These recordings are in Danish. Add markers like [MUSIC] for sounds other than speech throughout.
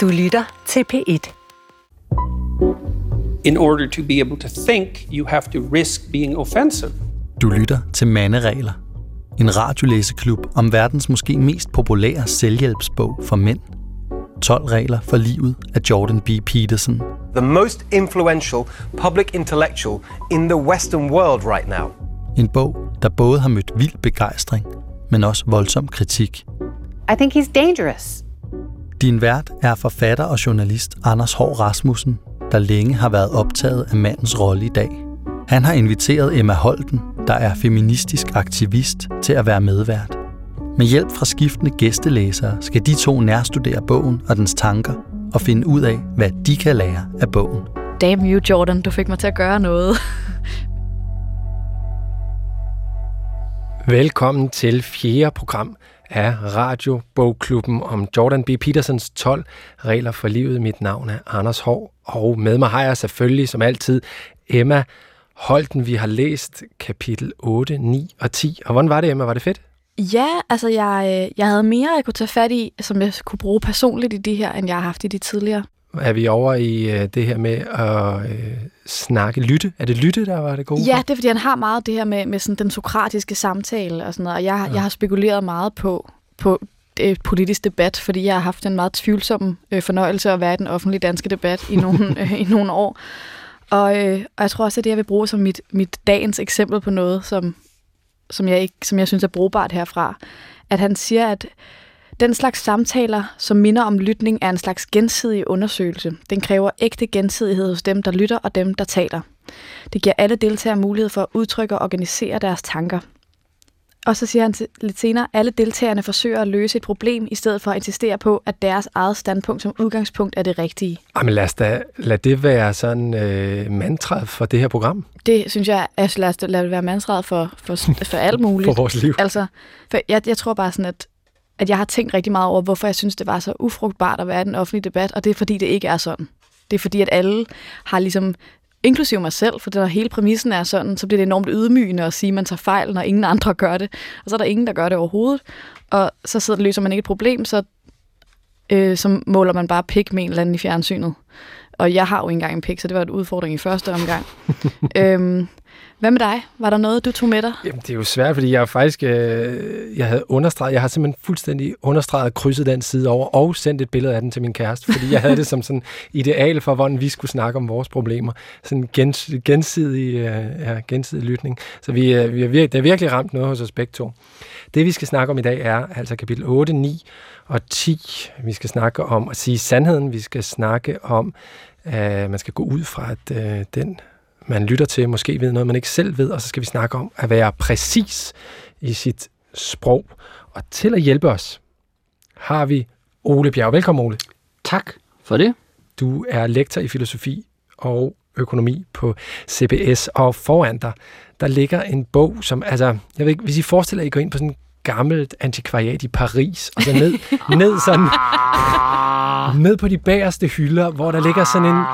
Du lytter til P1. In order to be able to think, you have to risk being offensive. Du lytter til Manderegler. En radiolæseklub om verdens måske mest populære selvhjælpsbog for mænd. 12 regler for livet af Jordan B. Peterson. the most influential public intellectual in the Western world right now. En bog, der både har mødt vild begejstring, men også voldsom kritik. I think he's dangerous. Din vært er forfatter og journalist Anders Hård Rasmussen, der længe har været optaget af mandens rolle i dag. Han har inviteret Emma Holten, der er feministisk aktivist, til at være medvært. Med hjælp fra skiftende gæstelæsere skal de to nærstudere bogen og dens tanker og finde ud af, hvad de kan lære af bogen. Damn you, Jordan, du fik mig til at gøre noget. Velkommen til fjerde program af Radiobogklubben om Jordan B. Petersens 12 regler for livet. Mit navn er Anders Hård, og med mig har jeg selvfølgelig, som altid, Emma Holten. Vi har læst kapitel 8, 9 og 10. Og hvordan var det, Emma? Var det fedt? Ja, altså jeg, øh, jeg havde mere, jeg kunne tage fat i, som jeg kunne bruge personligt i de her, end jeg har haft i de tidligere. Er vi over i øh, det her med at øh, snakke, lytte? Er det lytte, der var det gode? Ja, det er fordi, han har meget det her med, med sådan den sokratiske samtale og sådan noget, og jeg, ja. jeg har spekuleret meget på, på øh, politisk debat, fordi jeg har haft en meget tvivlsom øh, fornøjelse at være i den offentlige danske debat i nogle, [LAUGHS] øh, i nogle år. Og, øh, og jeg tror også, at det, jeg vil bruge som mit, mit dagens eksempel på noget, som, som, jeg ikke, som jeg synes er brugbart herfra, at han siger, at den slags samtaler, som minder om lytning, er en slags gensidig undersøgelse. Den kræver ægte gensidighed hos dem, der lytter og dem, der taler. Det giver alle deltagere mulighed for at udtrykke og organisere deres tanker. Og så siger han lidt senere, alle deltagerne forsøger at løse et problem, i stedet for at insistere på, at deres eget standpunkt som udgangspunkt er det rigtige. Jamen lad, os da, lad det være sådan øh, mantraet for det her program, Det synes jeg, at lad, os lad det være mandsret for, for, for alt [LAUGHS] muligt. for vores liv. Altså, for jeg, jeg tror bare sådan, at, at jeg har tænkt rigtig meget over, hvorfor jeg synes, det var så ufrugtbart at være i den offentlige debat, og det er fordi, det ikke er sådan. Det er fordi, at alle har ligesom, inklusive mig selv, for når hele præmissen er sådan, så bliver det enormt ydmygende at sige, at man tager fejl, når ingen andre gør det. Og så er der ingen, der gør det overhovedet. Og så sidder, løser man ikke et problem, så, øh, så måler man bare pik med en eller anden i fjernsynet. Og jeg har jo ikke engang en pik, så det var en udfordring i første omgang. [LAUGHS] øhm, hvad med dig? Var der noget, du tog med dig? Jamen, det er jo svært, fordi jeg faktisk øh, jeg havde understreget, jeg har simpelthen fuldstændig understreget krydset den side over, og sendt et billede af den til min kæreste, fordi jeg havde det som sådan ideal for, hvordan vi skulle snakke om vores problemer. Sådan gens, gensidig, øh, ja, gensidig lytning. Så vi, øh, vi er virkelig, det er virkelig ramt noget hos os begge to. Det, vi skal snakke om i dag, er altså kapitel 8, 9 og 10. Vi skal snakke om at sige sandheden. Vi skal snakke om, at man skal gå ud fra, at øh, den man lytter til, måske ved noget, man ikke selv ved, og så skal vi snakke om at være præcis i sit sprog. Og til at hjælpe os, har vi Ole Bjerg. Velkommen, Ole. Tak for det. Du er lektor i filosofi og økonomi på CBS, og foran dig, der ligger en bog, som, altså, jeg ved ikke, hvis I forestiller, at I går ind på sådan en gammelt antikvariat i Paris, og så ned, [LAUGHS] ned sådan, ned på de bagerste hylder, hvor der ligger sådan en,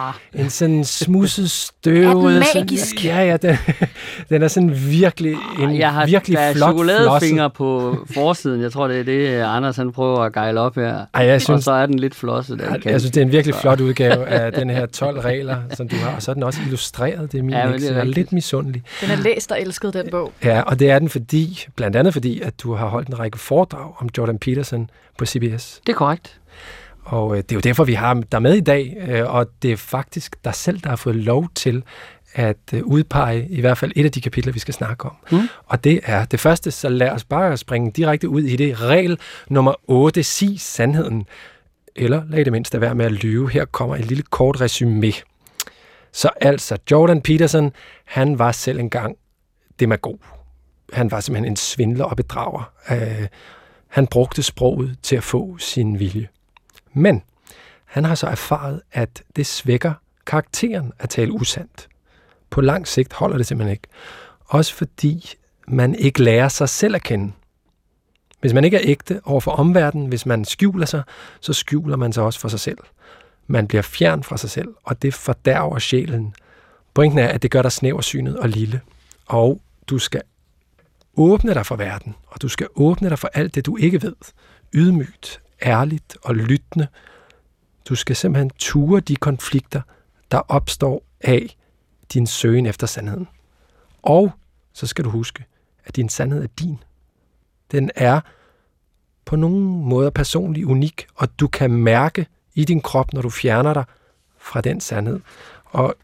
en sådan smusset støvet... Er den sådan- magisk? Ja, ja, den, [LAUGHS] den er sådan virkelig en jeg har virkelig der er flot chokoladefinger på forsiden. Jeg tror, det er det, Anders han prøver at gejle op her. Ej, jeg Og synes, så er den lidt flosset. Den jeg, jeg synes, det er en virkelig flot udgave [LAUGHS] af den her 12 regler, som du har. Og så er den også illustreret. Det er min Ja, men det er er lidt misundelig. Den er læst og elsket, den bog. Ja, og det er den fordi, blandt andet fordi, at du har holdt en række foredrag om Jordan Peterson på CBS. Det er korrekt. Og øh, det er jo derfor, vi har dig med i dag, øh, og det er faktisk dig selv, der har fået lov til at øh, udpege i hvert fald et af de kapitler, vi skal snakke om. Mm. Og det er det første, så lad os bare springe direkte ud i det. Regel nummer 8, sig sandheden. Eller lad i det mindste være med at lyve. Her kommer et lille kort resume. Så altså, Jordan Peterson, han var selv engang demagog. Han var simpelthen en svindler og bedrager. Øh, han brugte sproget til at få sin vilje. Men han har så erfaret, at det svækker karakteren at tale usandt. På lang sigt holder det simpelthen ikke. Også fordi man ikke lærer sig selv at kende. Hvis man ikke er ægte over for omverdenen, hvis man skjuler sig, så skjuler man sig også for sig selv. Man bliver fjern fra sig selv, og det fordærver sjælen. Pointen er, at det gør dig snæversynet og lille. Og du skal åbne dig for verden, og du skal åbne dig for alt det, du ikke ved. Ydmygt, ærligt og lyttende. Du skal simpelthen ture de konflikter, der opstår af din søgen efter sandheden. Og så skal du huske, at din sandhed er din. Den er på nogen måder personlig unik, og du kan mærke i din krop, når du fjerner dig fra den sandhed. Og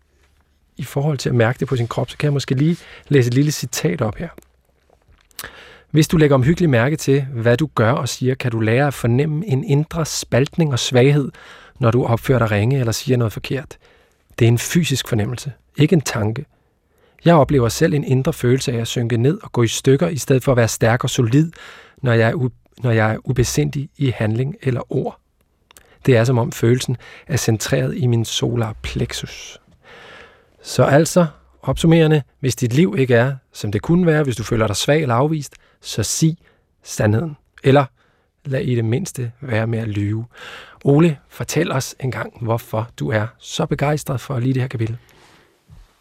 i forhold til at mærke det på sin krop, så kan jeg måske lige læse et lille citat op her. Hvis du lægger omhyggeligt mærke til, hvad du gør og siger, kan du lære at fornemme en indre spaltning og svaghed, når du opfører dig ringe eller siger noget forkert. Det er en fysisk fornemmelse, ikke en tanke. Jeg oplever selv en indre følelse af at synke ned og gå i stykker, i stedet for at være stærk og solid, når jeg er, når jeg er ubesindig i handling eller ord. Det er som om følelsen er centreret i min solar plexus. Så altså, opsummerende, hvis dit liv ikke er, som det kunne være, hvis du føler dig svag eller afvist, så sig sandheden. Eller lad i det mindste være med at lyve. Ole, fortæl os engang, hvorfor du er så begejstret for lige det her kapitel.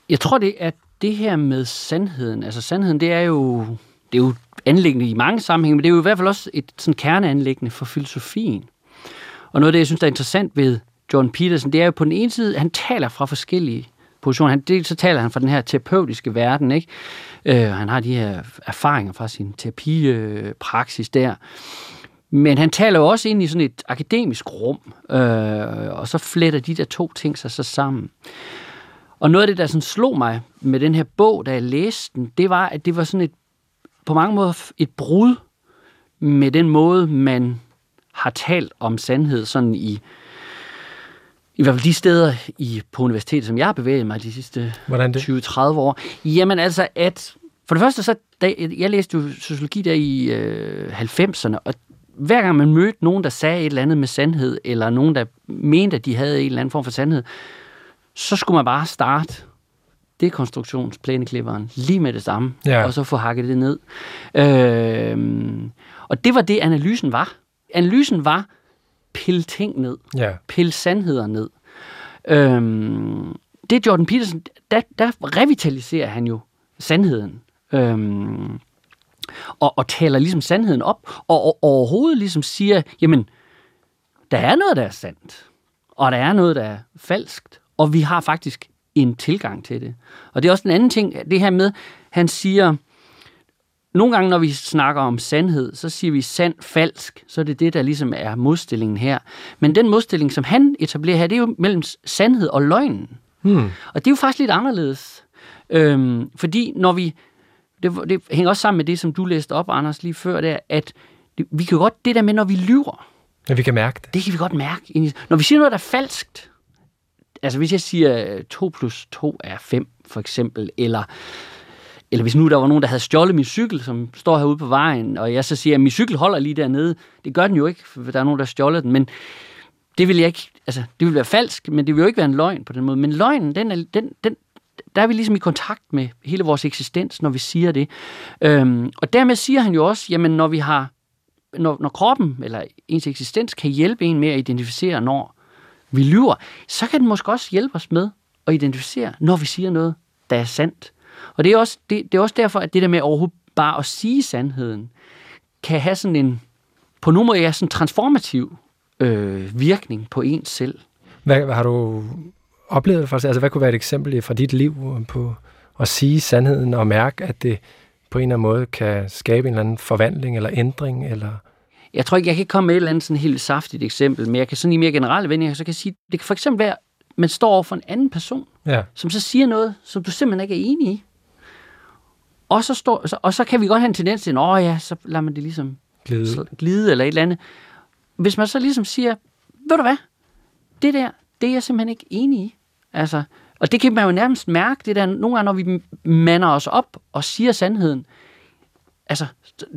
Jeg tror, det er det her med sandheden. Altså sandheden, det er jo, det er jo anlæggende i mange sammenhænge, men det er jo i hvert fald også et sådan kerneanlæggende for filosofien. Og noget af det, jeg synes, der er interessant ved John Peterson, det er jo på den ene side, han taler fra forskellige position. Han, det, så taler han fra den her terapeutiske verden, ikke? Øh, han har de her erfaringer fra sin terapipraksis der. Men han taler jo også ind i sådan et akademisk rum, øh, og så fletter de der to ting sig så sammen. Og noget af det, der sådan slog mig med den her bog, da jeg læste den, det var, at det var sådan et, på mange måder et brud med den måde, man har talt om sandhed sådan i, i hvert fald de steder i, på universitetet, som jeg har bevæget mig de sidste 20-30 år. Jamen altså, at for det første, så, da, jeg læste jo sociologi der i øh, 90'erne, og hver gang man mødte nogen, der sagde et eller andet med sandhed, eller nogen, der mente, at de havde en eller anden form for sandhed, så skulle man bare starte dekonstruktionsplænekliveren lige med det samme, ja. og så få hakket det ned. Øh, og det var det, analysen var. Analysen var, pille ting ned. Ja. Pille sandheder ned. Øhm, det er Jordan Peterson, der, der revitaliserer han jo sandheden. Øhm, og, og taler ligesom sandheden op, og, og overhovedet ligesom siger, jamen, der er noget, der er sandt, og der er noget, der er falskt, og vi har faktisk en tilgang til det. Og det er også den anden ting, det her med, han siger, nogle gange, når vi snakker om sandhed, så siger vi sand, falsk, så er det det, der ligesom er modstillingen her. Men den modstilling, som han etablerer her, det er jo mellem sandhed og løgnen. Hmm. Og det er jo faktisk lidt anderledes. Øhm, fordi når vi, det, det hænger også sammen med det, som du læste op, Anders, lige før, der, at det, vi kan godt, det der med, når vi lyver. Ja, vi kan mærke det. Det kan vi godt mærke. Når vi siger noget, der er falskt, altså hvis jeg siger 2 plus 2 er 5, for eksempel, eller eller hvis nu der var nogen, der havde stjålet min cykel, som står herude på vejen, og jeg så siger, at min cykel holder lige dernede. Det gør den jo ikke, for der er nogen, der har stjålet den. Men det vil jeg ikke, altså, det vil være falsk, men det vil jo ikke være en løgn på den måde. Men løgnen, den er, den, den, der er vi ligesom i kontakt med hele vores eksistens, når vi siger det. Øhm, og dermed siger han jo også, jamen når vi har, når, når kroppen eller ens eksistens kan hjælpe en med at identificere, når vi lyver, så kan den måske også hjælpe os med at identificere, når vi siger noget, der er sandt. Og det er, også, det, det er også derfor, at det der med overhovedet bare at sige sandheden, kan have sådan en, på nogle måder, sådan transformativ øh, virkning på ens selv. Hvad, hvad har du oplevet for Altså, hvad kunne være et eksempel fra dit liv på at sige sandheden og mærke, at det på en eller anden måde kan skabe en eller anden forvandling eller ændring? Eller jeg tror ikke, jeg kan komme med et eller andet sådan helt saftigt eksempel, men jeg kan sådan i mere generelle vendinger, så kan jeg sige, det kan for eksempel være, man står over for en anden person, ja. som så siger noget, som du simpelthen ikke er enig i. Og så, står, og så kan vi godt have en tendens til, at ja, så lader man det ligesom glide. glide eller et eller andet. Hvis man så ligesom siger, ved du hvad, det der, det er jeg simpelthen ikke enig i. Altså, og det kan man jo nærmest mærke, det der nogle gange, når vi mander os op og siger sandheden. Altså,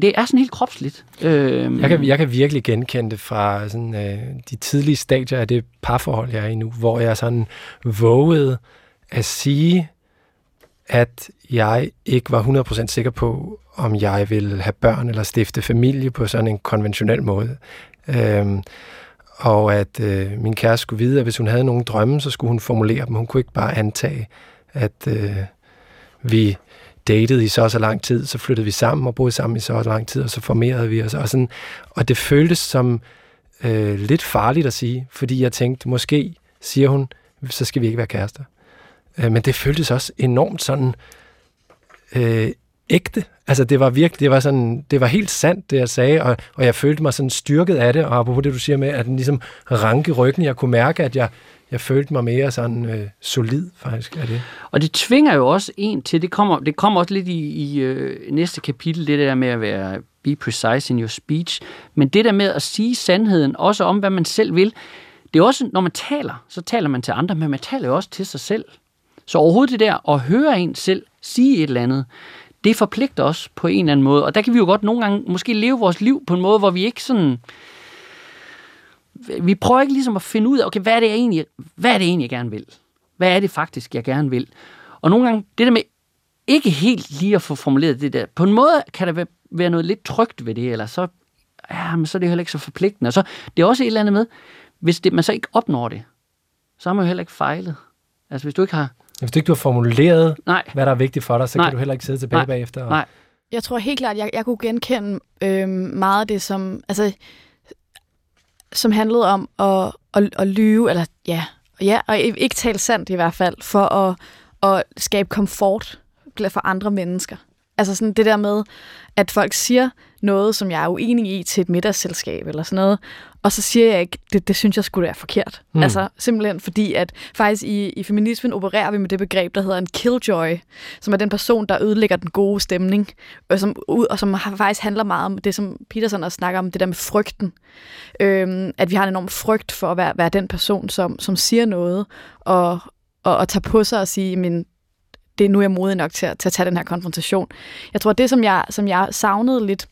det er sådan helt kropsligt. Øh, Jeg, kan, jeg kan virkelig genkende det fra sådan, øh, de tidlige stadier af det parforhold, jeg er i nu, hvor jeg sådan vågede at sige at jeg ikke var 100% sikker på, om jeg ville have børn eller stifte familie på sådan en konventionel måde. Øh, og at øh, min kæreste skulle vide, at hvis hun havde nogle drømme, så skulle hun formulere dem. Hun kunne ikke bare antage, at øh, vi datede i så og så lang tid, så flyttede vi sammen og boede sammen i så og så lang tid, og så formerede vi os. Og, sådan, og det føltes som øh, lidt farligt at sige, fordi jeg tænkte, måske siger hun, så skal vi ikke være kærester. Øh, men det føltes også enormt sådan øh, ægte. Altså det var virkelig, det var sådan, det var helt sandt, det jeg sagde, og, og jeg følte mig sådan styrket af det, og apropos det, du siger med, at den ligesom ranke ryggen, jeg kunne mærke, at jeg, jeg følte mig mere sådan øh, solid faktisk af det. Og det tvinger jo også en til, det kommer, det kommer også lidt i, i øh, næste kapitel, det der med at være be precise in your speech, men det der med at sige sandheden, også om hvad man selv vil, det er også, når man taler, så taler man til andre, men man taler jo også til sig selv. Så overhovedet det der at høre en selv sige et eller andet, det forpligter os på en eller anden måde. Og der kan vi jo godt nogle gange måske leve vores liv på en måde, hvor vi ikke sådan... Vi prøver ikke ligesom at finde ud af, okay, hvad er det jeg egentlig, hvad er det egentlig, jeg gerne vil? Hvad er det faktisk, jeg gerne vil? Og nogle gange, det der med ikke helt lige at få formuleret det der, på en måde kan der være noget lidt trygt ved det, eller så, ja, men så er det heller ikke så forpligtende. Og så, det er også et eller andet med, hvis det, man så ikke opnår det, så har man jo heller ikke fejlet. Altså hvis du ikke har hvis du ikke du har formuleret, Nej. hvad der er vigtigt for dig, så Nej. kan du heller ikke sidde tilbage Nej. bagefter. Og... Nej. Jeg tror helt klart, jeg, jeg kunne genkende øh, meget af det, som, altså, som handlede om at, at, at lyve, eller ja, ja, og ikke tale sandt i hvert fald, for at, at skabe komfort for andre mennesker. Altså sådan det der med, at folk siger noget, som jeg er uenig i til et middagsselskab eller sådan noget, og så siger jeg ikke, det, det synes jeg skulle er forkert. Mm. Altså simpelthen fordi, at faktisk i, i feminismen opererer vi med det begreb, der hedder en killjoy, som er den person, der ødelægger den gode stemning, og som, og som har, faktisk handler meget om det, som Peterson også snakker om, det der med frygten. Øhm, at vi har en enorm frygt for at være, være den person, som, som siger noget, og, og, og tager på sig og sige, men det er nu jeg er modig nok til at, til at tage den her konfrontation. Jeg tror, det som jeg, som jeg savnede lidt,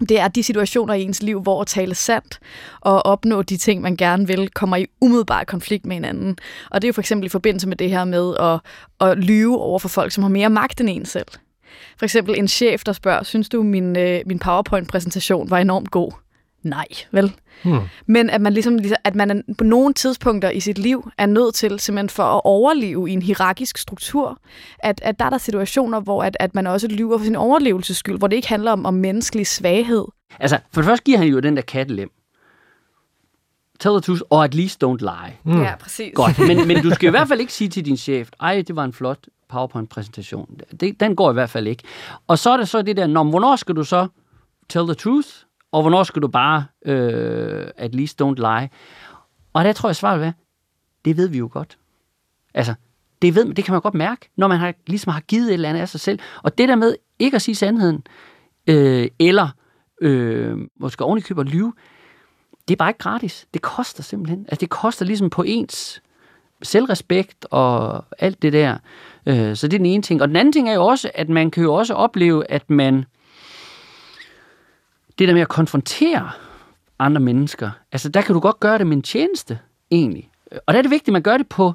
det er de situationer i ens liv, hvor at tale sandt og opnå de ting, man gerne vil, kommer i umiddelbar konflikt med hinanden. Og det er jo for eksempel i forbindelse med det her med at, at lyve over for folk, som har mere magt end en selv. For eksempel en chef, der spørger, synes du, min, øh, min PowerPoint-præsentation var enormt god? Nej, vel? Hmm. Men at man ligesom, at man på nogle tidspunkter i sit liv er nødt til simpelthen for at overleve i en hierarkisk struktur, at, at der er der situationer, hvor at, at man også lyver for sin overlevelses skyld, hvor det ikke handler om, om menneskelig svaghed. Altså, for det første giver han jo den der kattelem. Tell the truth, or at least don't lie. Mm. Ja, præcis. Godt, men, men du skal i [LAUGHS] hvert fald ikke sige til din chef, ej, det var en flot PowerPoint-præsentation. Det, den går i hvert fald ikke. Og så er det så det der, når, hvornår skal du så tell the truth, og hvornår skal du bare øh, at least don't lie? Og der tror jeg svaret er, det ved vi jo godt. Altså, det, ved, det kan man godt mærke, når man har, ligesom har givet et eller andet af sig selv. Og det der med ikke at sige sandheden, øh, eller øh, måske oven i lyve, det er bare ikke gratis. Det koster simpelthen. Altså, det koster ligesom på ens selvrespekt og alt det der. Øh, så det er den ene ting. Og den anden ting er jo også, at man kan jo også opleve, at man det der med at konfrontere andre mennesker, altså der kan du godt gøre det med en tjeneste, egentlig. Og der er det vigtigt, at man gør det på,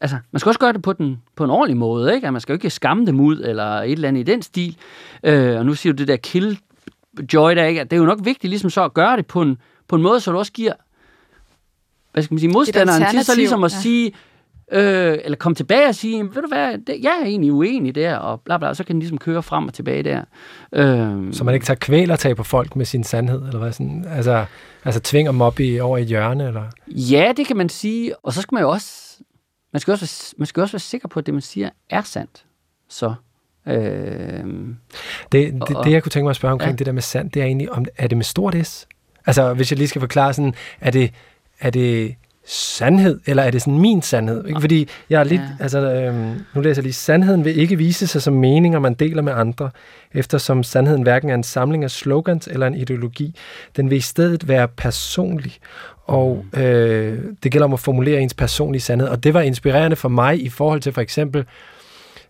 altså man skal også gøre det på, den, på en ordentlig måde, ikke? At man skal jo ikke skamme dem ud, eller et eller andet i den stil. Øh, og nu siger du det der kill joy der, ikke? Det er jo nok vigtigt ligesom så at gøre det på en, på en måde, så du også giver hvad skal man sige, modstanderen til så ligesom at ja. sige, øh, eller komme tilbage og sige, ved du hvad, det, jeg er egentlig uenig der, og bla bla, så kan den ligesom køre frem og tilbage der. Øh, så man ikke tager kvælertag på folk med sin sandhed, eller hvad sådan, altså, altså tvinger dem op i, over i et hjørne, eller? Ja, det kan man sige, og så skal man jo også, man skal også, man skal også være sikker på, at det, man siger, er sandt. Så, øh, det, det, og, det, jeg kunne tænke mig at spørge omkring ja. det der med sandt, det er egentlig, om, er det med stort S? Altså, hvis jeg lige skal forklare sådan, er det, er det sandhed, eller er det sådan min sandhed? Ikke? Fordi jeg er lidt, ja. altså, øhm, nu læser jeg lige, sandheden vil ikke vise sig som meninger, man deler med andre, eftersom sandheden hverken er en samling af slogans eller en ideologi. Den vil i stedet være personlig, og øh, det gælder om at formulere ens personlige sandhed, og det var inspirerende for mig i forhold til for eksempel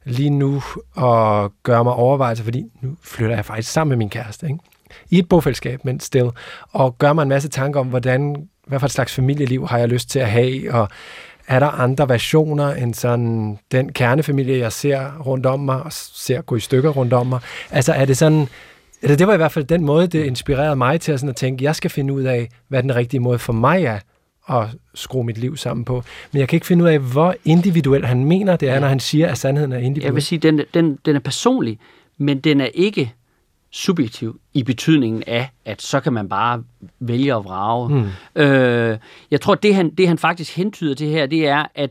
lige nu at gøre mig overvejelser, fordi nu flytter jeg faktisk sammen med min kæreste, ikke? i et bofællesskab, men still, og gør mig en masse tanker om, hvordan hvad for et slags familieliv har jeg lyst til at have, og er der andre versioner end sådan den kernefamilie, jeg ser rundt om mig, og ser gå i stykker rundt om mig? Altså er det sådan, eller det var i hvert fald den måde, det inspirerede mig til at, sådan at tænke, jeg skal finde ud af, hvad den rigtige måde for mig er at skrue mit liv sammen på. Men jeg kan ikke finde ud af, hvor individuel han mener det er, når han siger, at sandheden er individuel. Jeg vil sige, den, den, den er personlig, men den er ikke subjektiv i betydningen af, at så kan man bare vælge at vrage. Mm. Øh, jeg tror, det han, det han faktisk hentyder til her, det er, at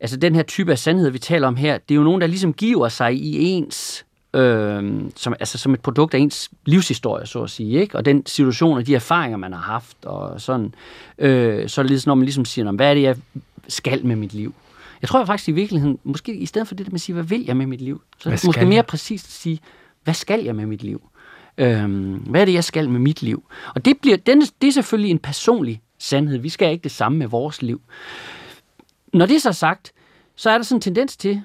altså den her type af sandhed, vi taler om her, det er jo nogen, der ligesom giver sig i ens øh, som, altså som et produkt af ens livshistorie, så at sige, ikke? og den situation og de erfaringer, man har haft, og sådan, øh, så er det ligesom, når man ligesom siger, hvad er det, jeg skal med mit liv? Jeg tror faktisk i virkeligheden, måske i stedet for det, at man siger, hvad vil jeg med mit liv? Så måske mere præcist at sige, hvad skal jeg med mit liv? Øhm, hvad er det, jeg skal med mit liv? Og det, bliver, den, det er selvfølgelig en personlig sandhed. Vi skal ikke det samme med vores liv. Når det er så sagt, så er der sådan en tendens til,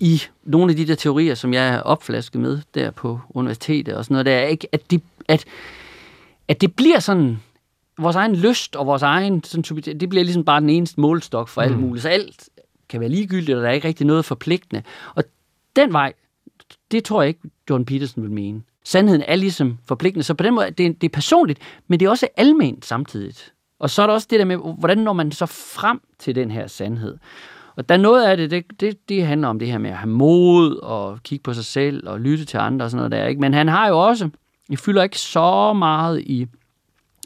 i nogle af de der teorier, som jeg er opflasket med der på universitetet og sådan noget, der er ikke, at, de, at, at det bliver sådan, vores egen lyst og vores egen, sådan, det bliver ligesom bare den eneste målstok for mm. alt muligt. Så alt kan være ligegyldigt, og der er ikke rigtig noget forpligtende. Og den vej, det tror jeg ikke, John Peterson vil mene. Sandheden er ligesom forpligtende, så på den måde, det er, det er personligt, men det er også alment samtidigt. Og så er der også det der med, hvordan når man så frem til den her sandhed. Og der er noget af det, det, det, det handler om det her med at have mod og kigge på sig selv og lytte til andre og sådan noget der. Ikke? Men han har jo også, det fylder ikke så meget i,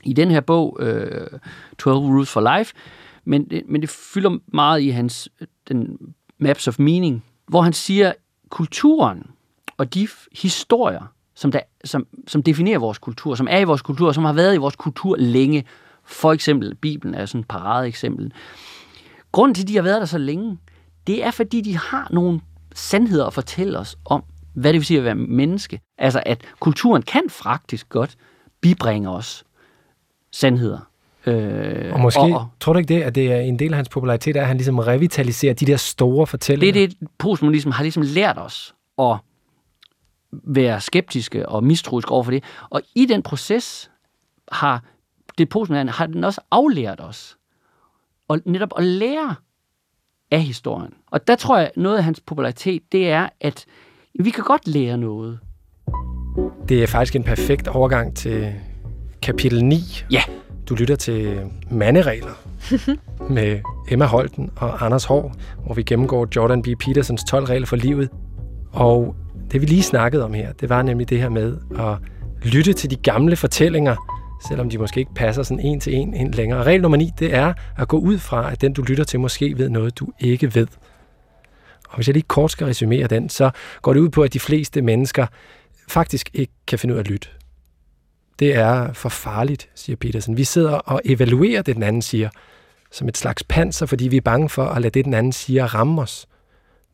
i den her bog, øh, 12 Rules for Life, men det, men det fylder meget i hans den Maps of Meaning, hvor han siger, kulturen og de historier, som, der, som, som definerer vores kultur, som er i vores kultur, som har været i vores kultur længe, for eksempel Bibelen er sådan et paradeeksempel, eksempel Grunden til, at de har været der så længe, det er, fordi de har nogle sandheder at fortælle os om, hvad det vil sige at være menneske. Altså, at kulturen kan faktisk godt bibringe os sandheder. Øh, og måske, og, tror du ikke det, at det er en del af hans popularitet, at han ligesom revitaliserer de der store fortællinger? Det er det, postmodernism har ligesom lært os at være skeptiske og mistroiske over for det. Og i den proces har det postmoderne, har den også aflært os og netop at lære af historien. Og der tror jeg, noget af hans popularitet, det er, at vi kan godt lære noget. Det er faktisk en perfekt overgang til kapitel 9. Ja. Du lytter til Manderegler [LAUGHS] med Emma Holten og Anders Hård, hvor vi gennemgår Jordan B. Petersons 12 regler for livet. Og det vi lige snakkede om her, det var nemlig det her med at lytte til de gamle fortællinger, selvom de måske ikke passer sådan en til en ind længere. regel nummer 9, det er at gå ud fra, at den du lytter til måske ved noget, du ikke ved. Og hvis jeg lige kort skal resumere den, så går det ud på, at de fleste mennesker faktisk ikke kan finde ud af at lytte. Det er for farligt, siger Petersen. Vi sidder og evaluerer det, den anden siger, som et slags panser, fordi vi er bange for at lade det, den anden siger, ramme os.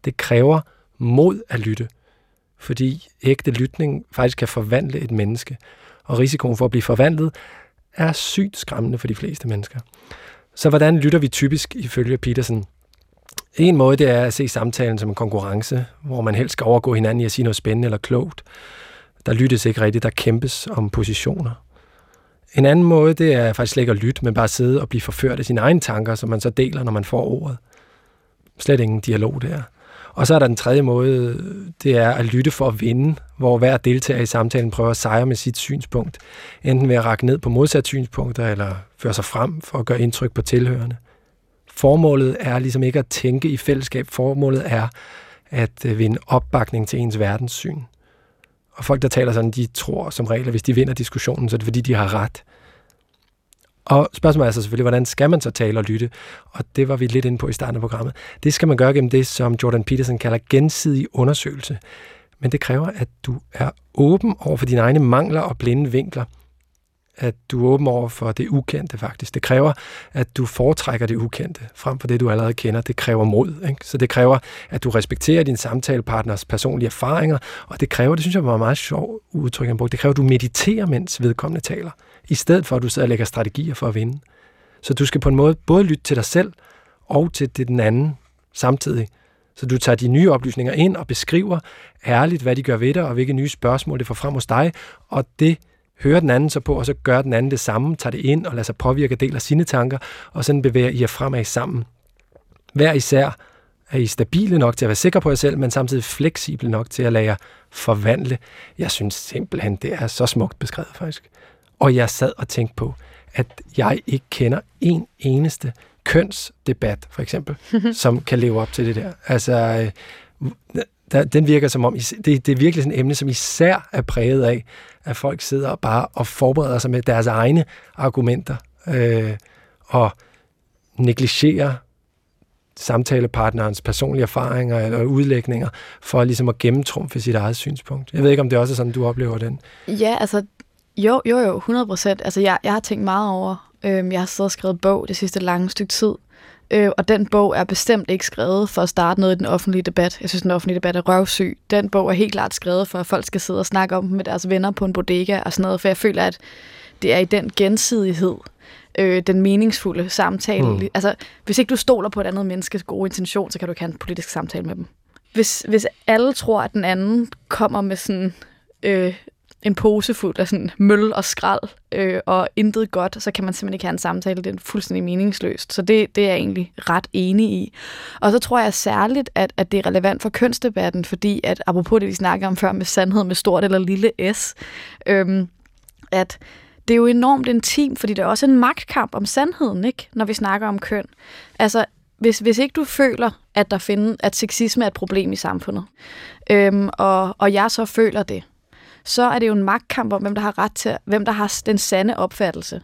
Det kræver mod at lytte, fordi ægte lytning faktisk kan forvandle et menneske og risikoen for at blive forvandlet er sygt skræmmende for de fleste mennesker. Så hvordan lytter vi typisk ifølge Petersen? En måde det er at se samtalen som en konkurrence, hvor man helst skal overgå hinanden i at sige noget spændende eller klogt. Der lyttes ikke rigtigt, der kæmpes om positioner. En anden måde, det er faktisk slet ikke at lytte, men bare sidde og blive forført af sine egne tanker, som man så deler, når man får ordet. Slet ingen dialog der. Og så er der den tredje måde, det er at lytte for at vinde, hvor hver deltager i samtalen prøver at sejre med sit synspunkt. Enten ved at række ned på modsat synspunkter, eller føre sig frem for at gøre indtryk på tilhørende. Formålet er ligesom ikke at tænke i fællesskab. Formålet er at øh, vinde opbakning til ens verdenssyn. Og folk, der taler sådan, de tror som regel, at hvis de vinder diskussionen, så er det fordi, de har ret. Og spørgsmålet er så selvfølgelig, hvordan skal man så tale og lytte? Og det var vi lidt inde på i starten af programmet. Det skal man gøre gennem det, som Jordan Peterson kalder gensidig undersøgelse. Men det kræver, at du er åben over for dine egne mangler og blinde vinkler. At du er åben over for det ukendte faktisk. Det kræver, at du foretrækker det ukendte frem for det, du allerede kender. Det kræver mod. Ikke? Så det kræver, at du respekterer din samtalepartners personlige erfaringer. Og det kræver, det synes jeg var meget sjov udtryk, han brugte, det kræver, at du mediterer, mens vedkommende taler i stedet for at du sidder og lægger strategier for at vinde. Så du skal på en måde både lytte til dig selv og til den anden samtidig. Så du tager de nye oplysninger ind og beskriver ærligt, hvad de gør ved dig, og hvilke nye spørgsmål det får frem hos dig, og det hører den anden så på, og så gør den anden det samme, tager det ind og lader sig påvirke del af sine tanker, og sådan bevæger I jer fremad sammen. Hver især er I stabile nok til at være sikre på jer selv, men samtidig fleksible nok til at lade jer forvandle. Jeg synes simpelthen, det er så smukt beskrevet faktisk. Og jeg sad og tænkte på, at jeg ikke kender en eneste kønsdebat, for eksempel, [LAUGHS] som kan leve op til det der. Altså, øh, der, den virker som om, det, det er virkelig sådan et emne, som især er præget af, at folk sidder bare og forbereder sig med deres egne argumenter, øh, og negligerer samtalepartnerens personlige erfaringer eller udlægninger, for ligesom at gennemtrumfe sit eget synspunkt. Jeg ved ikke, om det også er sådan, du oplever den. Ja, altså, jo, jo, jo, 100 procent. Altså, jeg, jeg har tænkt meget over, øh, jeg har siddet og skrevet bog det sidste lange stykke tid, øh, og den bog er bestemt ikke skrevet for at starte noget i den offentlige debat. Jeg synes, den offentlige debat er røvsyg. Den bog er helt klart skrevet for, at folk skal sidde og snakke om med deres venner på en bodega og sådan noget, for jeg føler, at det er i den gensidighed, øh, den meningsfulde samtale. Mm. Altså, hvis ikke du stoler på et andet menneskes gode intention, så kan du ikke have en politisk samtale med dem. Hvis, hvis alle tror, at den anden kommer med sådan øh, en pose fuld af sådan møl og skrald øh, og intet godt, så kan man simpelthen ikke have en samtale. Det er fuldstændig meningsløst. Så det, det er jeg egentlig ret enig i. Og så tror jeg særligt, at, at det er relevant for kønsdebatten, fordi at apropos det, vi snakker om før med sandhed med stort eller lille s, øh, at det er jo enormt intim, fordi det er også en magtkamp om sandheden, ikke? når vi snakker om køn. Altså, hvis, hvis ikke du føler, at der finder, at sexisme er et problem i samfundet, øhm, og, og jeg så føler det, så er det jo en magtkamp om, hvem der har ret til, hvem der har den sande opfattelse.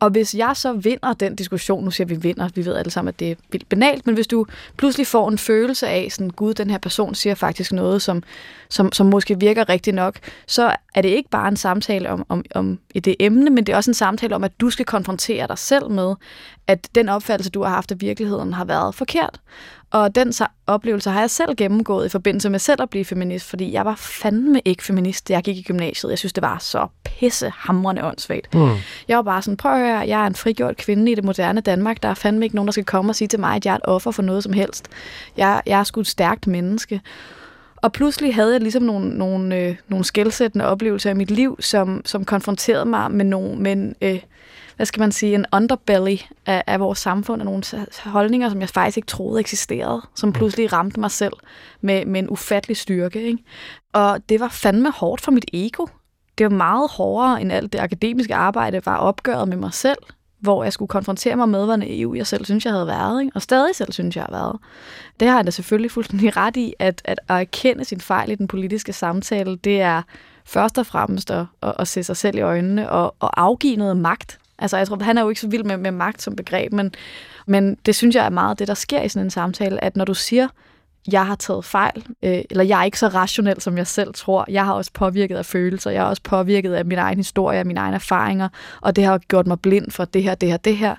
Og hvis jeg så vinder den diskussion, nu siger vi vinder, vi ved alle sammen, at det er vildt banalt, men hvis du pludselig får en følelse af, sådan, gud, den her person siger faktisk noget, som, som, som måske virker rigtigt nok, så er det ikke bare en samtale om, om, om i det emne, men det er også en samtale om, at du skal konfrontere dig selv med, at den opfattelse, du har haft af virkeligheden, har været forkert. Og den oplevelse har jeg selv gennemgået i forbindelse med selv at blive feminist, fordi jeg var fandme ikke feminist, da jeg gik i gymnasiet. Jeg synes, det var så pissehamrende åndssvagt. Mm. Jeg var bare sådan, prøv at høre, jeg er en frigjort kvinde i det moderne Danmark. Der er fandme ikke nogen, der skal komme og sige til mig, at jeg er et offer for noget som helst. Jeg, jeg er sgu et stærkt menneske. Og pludselig havde jeg ligesom nogle, nogle, øh, nogle skældsættende oplevelser i mit liv, som, som konfronterede mig med nogle, men, øh, hvad skal man sige, en underbelly af, af vores samfund, og nogle holdninger, som jeg faktisk ikke troede eksisterede, som pludselig ramte mig selv med, med en ufattelig styrke. Ikke? Og det var fandme hårdt for mit ego. Det var meget hårdere, end alt det akademiske arbejde var opgøret med mig selv, hvor jeg skulle konfrontere mig med, hvor naiv jeg selv synes, jeg havde været, ikke? og stadig selv synes, jeg har været. Det har jeg da selvfølgelig fuldstændig ret i, at, at, at erkende sin fejl i den politiske samtale, det er først og fremmest at, at, at se sig selv i øjnene og, og afgive noget magt Altså, jeg tror, han er jo ikke så vild med, med magt som begreb, men, men det synes jeg er meget det, der sker i sådan en samtale, at når du siger, jeg har taget fejl, øh, eller jeg er ikke så rationel, som jeg selv tror. Jeg har også påvirket af følelser, jeg har også påvirket af min egen historie, af mine egne erfaringer, og det har gjort mig blind for det her, det her, det her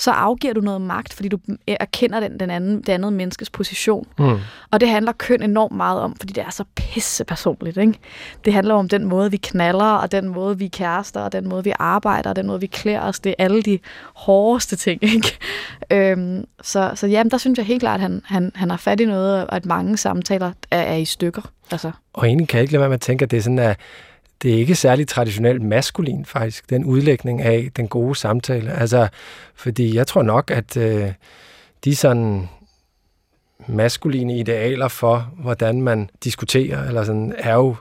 så afgiver du noget magt, fordi du erkender den, den anden, det andet menneskes position. Mm. Og det handler køn enormt meget om, fordi det er så pisse personligt. Ikke? Det handler om den måde, vi knaller, og den måde, vi kærester, og den måde, vi arbejder, og den måde, vi klæder os. Det er alle de hårdeste ting. Ikke? [LAUGHS] Øhm, så, så jamen, der synes jeg helt klart, at han, han, han har fat i noget, og at mange samtaler er, er i stykker. Altså. Og egentlig kan jeg ikke lade være med at tænke, at det er sådan, at det er ikke særlig traditionelt maskulin faktisk, den udlægning af den gode samtale. Altså, fordi jeg tror nok, at øh, de sådan maskuline idealer for, hvordan man diskuterer, eller sådan, er jo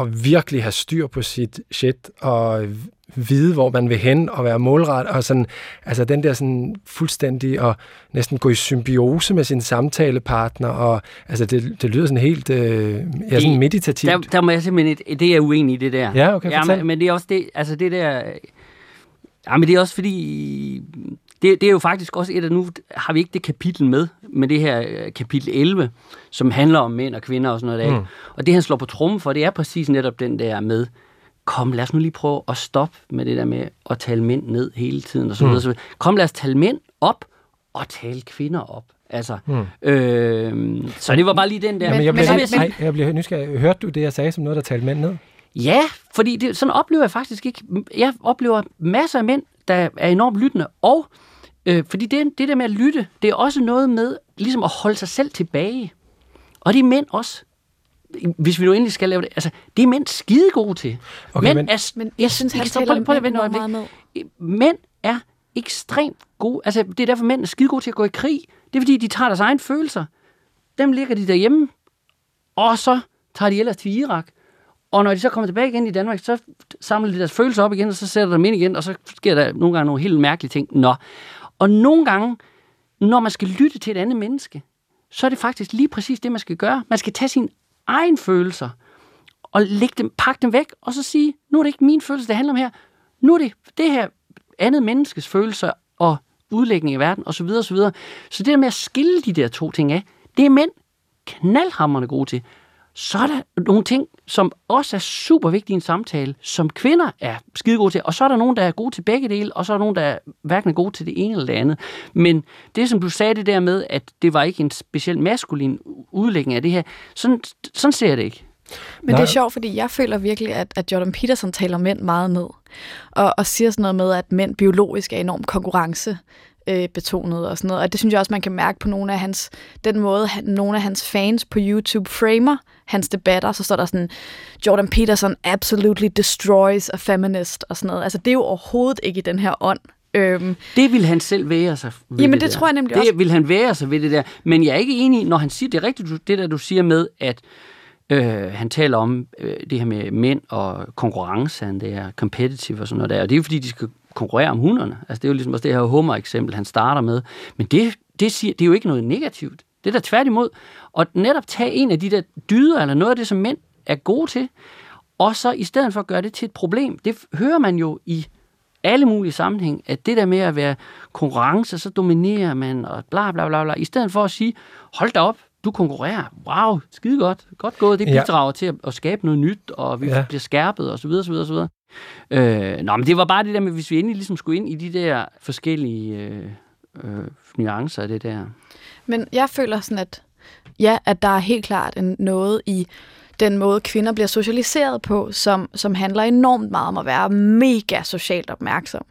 at virkelig have styr på sit shit, og vide, hvor man vil hen, og være målret, og sådan, altså den der sådan fuldstændig, og næsten gå i symbiose med sin samtalepartner, og altså det, det lyder sådan helt, øh, ja, sådan meditativt. Der, der må jeg simpelthen, det er uenig i det der. Ja, okay, ja, men, men det er også det, altså det der, ja, men det er også fordi, det, det er jo faktisk også et af, nu har vi ikke det kapitel med, med det her øh, kapitel 11, som handler om mænd og kvinder og sådan noget der. Mm. Og det han slår på trummen for, det er præcis netop den der med, kom lad os nu lige prøve at stoppe med det der med at tale mænd ned hele tiden og så videre. Mm. Kom lad os tale mænd op og tale kvinder op. Altså, mm. øh, så det var bare lige den der. Men, jeg bliver, men, men, jeg, jeg bliver nysgerrig. Hørte du det, jeg sagde som noget, der talte mænd ned? Ja, fordi det, sådan oplever jeg faktisk ikke. Jeg oplever masser af mænd, der er enormt lyttende, og øh, fordi det, det der med at lytte, det er også noget med ligesom at holde sig selv tilbage. Og det er mænd også hvis vi nu endelig skal lave det, altså, det er mænd skide gode til. Okay, men, er, men jeg synes, han taler på, på, på, meget med. Mænd er ekstremt gode. Altså, det er derfor, mænd er skide gode til at gå i krig. Det er, fordi de tager deres egne følelser. Dem ligger de derhjemme, og så tager de ellers til Irak. Og når de så kommer tilbage igen i Danmark, så samler de deres følelser op igen, og så sætter de dem ind igen, og så sker der nogle gange nogle helt mærkelige ting. Nå. Og nogle gange, når man skal lytte til et andet menneske, så er det faktisk lige præcis det, man skal gøre. Man skal tage sin egen følelser, og lægge dem, pakke dem væk, og så sige, nu er det ikke min følelse, det handler om her. Nu er det det her andet menneskes følelser og udlægning i verden, osv. osv. Så det der med at skille de der to ting af, det er mænd knaldhammerne gode til. Så er der nogle ting, som også er super vigtige i en samtale, som kvinder er skide gode til. Og så er der nogen, der er gode til begge dele, og så er der nogen, der er hverken er gode til det ene eller det andet. Men det, som du sagde det der med, at det var ikke en speciel maskulin udlægning af det her, sådan, sådan ser jeg det ikke. Men Nej. det er sjovt, fordi jeg føler virkelig, at, at Jordan Peterson taler mænd meget ned. Og, og siger sådan noget med, at mænd biologisk er enormt konkurrence øh, betonet og sådan noget. Og det synes jeg også, man kan mærke på nogle af hans, den måde, han, nogle af hans fans på YouTube framer hans debatter, så står der sådan, Jordan Peterson absolutely destroys a feminist og sådan noget. Altså det er jo overhovedet ikke i den her ånd. Øhm, det vil han selv være sig ved Jamen det, det der. tror jeg nemlig det også. Det vil han være sig ved det der. Men jeg er ikke enig, når han siger, det er rigtigt, det der du siger med, at Øh, han taler om øh, det her med mænd og konkurrence, han det er competitive og sådan noget der, og det er jo fordi, de skal konkurrere om hunderne. Altså det er jo ligesom også det her hummer-eksempel, han starter med. Men det, det, siger, det er jo ikke noget negativt. Det er da tværtimod. Og netop tage en af de der dyder, eller noget af det, som mænd er gode til, og så i stedet for at gøre det til et problem, det hører man jo i alle mulige sammenhæng, at det der med at være konkurrence, så dominerer man, og bla bla bla bla, i stedet for at sige, hold da op, du konkurrerer. Wow, skide godt. Godt gået. Det bidrager ja. til at, at skabe noget nyt, og vi ja. bliver skærpet, og så videre, Øh, nå, men det var bare det der med, hvis vi endelig ligesom skulle ind i de der forskellige øh, øh, nuancer af det der. Men jeg føler sådan, at ja, at der er helt klart en noget i den måde, kvinder bliver socialiseret på, som, som handler enormt meget om at være mega socialt opmærksom.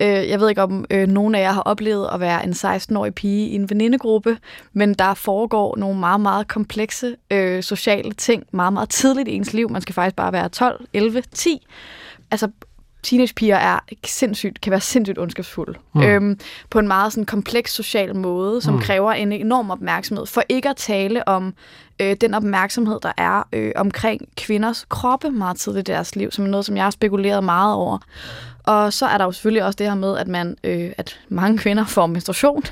Øh, jeg ved ikke, om øh, nogen af jer har oplevet at være en 16-årig pige i en venindegruppe, men der foregår nogle meget, meget komplekse øh, sociale ting meget, meget tidligt i ens liv. Man skal faktisk bare være 12, 11, 10. Altså teenagepiger er sindssygt, kan være sindssygt ondskabsfulde. Mm. Øhm, på en meget sådan, kompleks social måde, som mm. kræver en enorm opmærksomhed. For ikke at tale om øh, den opmærksomhed, der er øh, omkring kvinders kroppe meget tidligt i deres liv, som er noget, som jeg har spekuleret meget over. Og så er der jo selvfølgelig også det her med, at, man, øh, at mange kvinder får menstruation,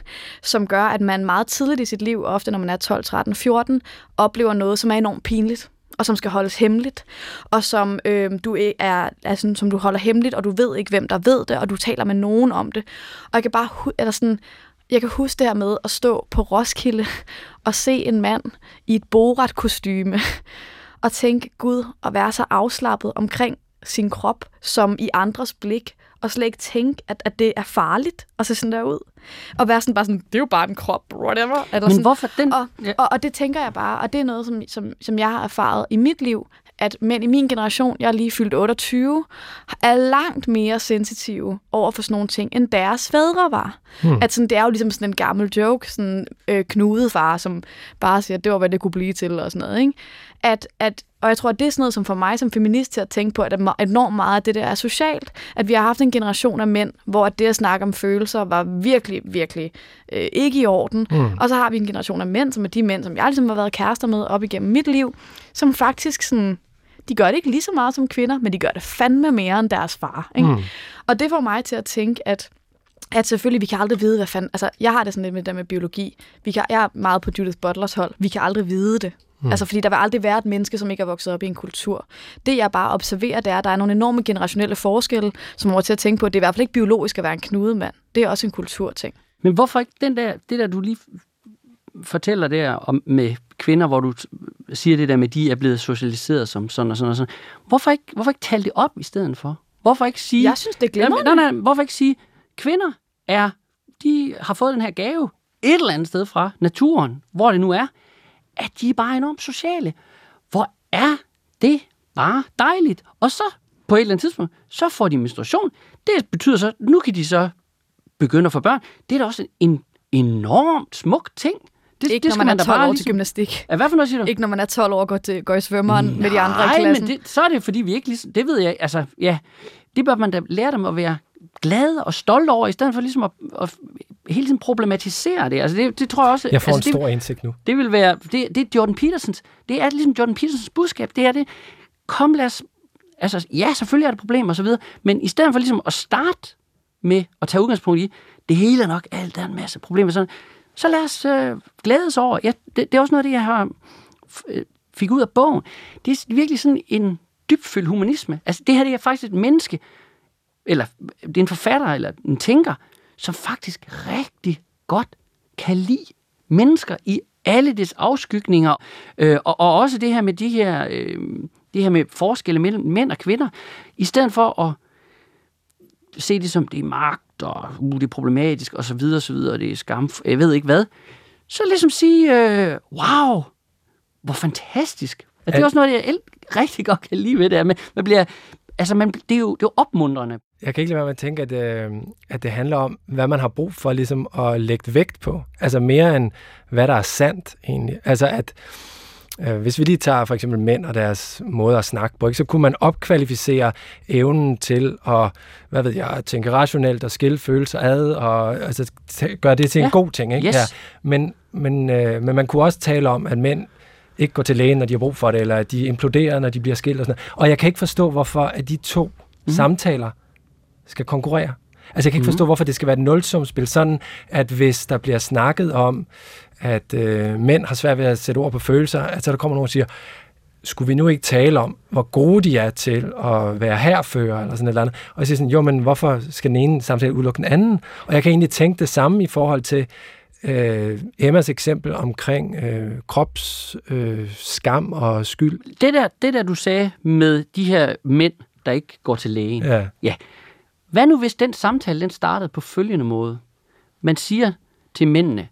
som gør, at man meget tidligt i sit liv, ofte når man er 12, 13, 14, oplever noget, som er enormt pinligt og som skal holdes hemmeligt, og som øh, du er, altså, som du holder hemmeligt, og du ved ikke, hvem der ved det, og du taler med nogen om det. Og jeg kan bare, eller sådan, jeg kan huske det her med at stå på Roskilde [LAUGHS] og se en mand i et borat kostume [LAUGHS] og tænke, Gud, at være så afslappet omkring sin krop, som i andres blik, og slet ikke tænke, at, at det er farligt at se sådan der ud. Og være sådan bare sådan, det er jo bare en krop, whatever. Eller Men sådan. hvorfor den? Og, ja. og, og det tænker jeg bare, og det er noget, som, som, som jeg har erfaret i mit liv, at mænd i min generation, jeg er lige fyldt 28, er langt mere sensitive over for sådan nogle ting, end deres fædre var. Hmm. At sådan, det er jo ligesom sådan en gammel joke, sådan øh, knudet far, som bare siger, det var, hvad det kunne blive til, og sådan noget. Ikke? At, at, og jeg tror, at det er sådan noget, som for mig som feminist til at tænke på, at enormt meget af det der er socialt. At vi har haft en generation af mænd, hvor det at snakke om følelser var virkelig, virkelig øh, ikke i orden. Mm. Og så har vi en generation af mænd, som er de mænd, som jeg ligesom har været kærester med op igennem mit liv, som faktisk sådan de gør det ikke lige så meget som kvinder, men de gør det fandme mere end deres far. Ikke? Mm. Og det får mig til at tænke, at at selvfølgelig, vi kan aldrig vide, hvad fanden... Altså, jeg har det sådan lidt med det med biologi. Vi kan, jeg er meget på Judith Butlers hold. Vi kan aldrig vide det. Mm. Altså, fordi der vil aldrig være et menneske, som ikke er vokset op i en kultur. Det, jeg bare observerer, det er, at der er nogle enorme generationelle forskelle, som må til at tænke på, at det er i hvert fald ikke biologisk at være en knudemand. Det er også en kulturting. Men hvorfor ikke den der, det der, du lige fortæller der om, med kvinder, hvor du siger det der med, de er blevet socialiseret som sådan og sådan og sådan. Hvorfor ikke, hvorfor ikke tale det op i stedet for? Hvorfor ikke sige... Jeg synes, det glemmer nej, nej, nej, hvorfor ikke sige, kvinder er, de har fået den her gave et eller andet sted fra naturen, hvor det nu er, at de er bare enormt sociale. Hvor er det bare dejligt. Og så på et eller andet tidspunkt, så får de menstruation. Det betyder så, nu kan de så begynde at få børn. Det er da også en enormt smuk ting. Det, ikke det når man, man er 12 år ligesom... til gymnastik. Ja, hvad for noget siger du? Ikke når man er 12 år og går, til, går i svømmeren Nej, med de andre i klassen. men det, så er det fordi vi ikke ligesom, det ved jeg, altså ja, det bør man da lære dem at være glade og stolte over, i stedet for ligesom at, at hele tiden problematisere det. Altså det, det tror jeg også... Jeg får altså, en stor det, indsigt nu. Det vil være, det, det er Jordan Petersons, det er ligesom Jordan Petersons budskab, det er det, kom lad os, altså ja, selvfølgelig er der problemer og så videre, men i stedet for ligesom at starte med at tage udgangspunkt i, det hele er nok alt, der er en masse problemer, sådan, så lad os øh, glædes over. Ja, det, det er også noget af det, jeg har øh, fik ud af bogen, det er virkelig sådan en dybfølt humanisme. Altså det her det er faktisk et menneske, eller det er en forfatter, eller en tænker, som faktisk rigtig godt kan lide mennesker i alle dets afskygninger, øh, og, og også det her med de her, øh, det her med forskelle mellem mænd og kvinder, i stedet for at se det som, det er magt, og uh, det er problematisk, og så videre, og så videre, og det er skam, jeg ved ikke hvad, så ligesom sige, øh, wow, hvor fantastisk. At det er også noget, jeg rigtig godt kan lide ved det, man, man bliver, altså man, det, er jo, det er jo opmuntrende. Jeg kan ikke lade være med at tænke, at, øh, at det handler om, hvad man har brug for ligesom at lægge vægt på. Altså mere end, hvad der er sandt egentlig. Altså at, øh, hvis vi lige tager for eksempel mænd og deres måde at snakke på, ikke, så kunne man opkvalificere evnen til at, hvad ved jeg, tænke rationelt og skille følelser ad, og altså, gøre det til en ja. god ting. Ikke? Yes. Ja. Men, men, øh, men man kunne også tale om, at mænd ikke går til lægen, når de har brug for det, eller at de imploderer, når de bliver skilt og sådan noget. Og jeg kan ikke forstå, hvorfor at de to mm. samtaler skal konkurrere. Altså jeg kan ikke mm. forstå, hvorfor det skal være et nulsumspil, sådan at hvis der bliver snakket om, at øh, mænd har svært ved at sætte ord på følelser, at så der kommer nogen og siger, skulle vi nu ikke tale om, hvor gode de er til at være herfører, eller sådan et eller andet. Og jeg siger sådan, jo, men hvorfor skal den ene samtale udelukke den anden? Og jeg kan egentlig tænke det samme i forhold til øh, Emmas eksempel omkring øh, krops øh, skam og skyld. Det der, det der, du sagde med de her mænd, der ikke går til lægen. Ja. ja. Hvad nu, hvis den samtale, den startede på følgende måde? Man siger til mændene,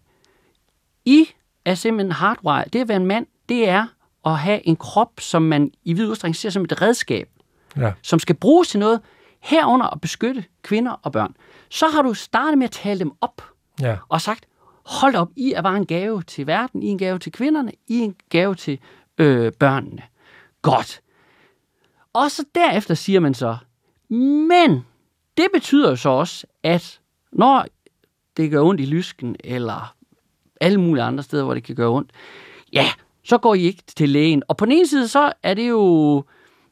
I er simpelthen hardwire. Det at være en mand, det er at have en krop, som man i vid udstrækning ser som et redskab, ja. som skal bruges til noget, herunder at beskytte kvinder og børn. Så har du startet med at tale dem op, ja. og sagt, hold op, I er bare en gave til verden, I er en gave til kvinderne, I er en gave til øh, børnene. Godt. Og så derefter siger man så, men det betyder så også, at når det gør ondt i lysken, eller alle mulige andre steder, hvor det kan gøre ondt, ja, så går I ikke til lægen. Og på den ene side, så er det jo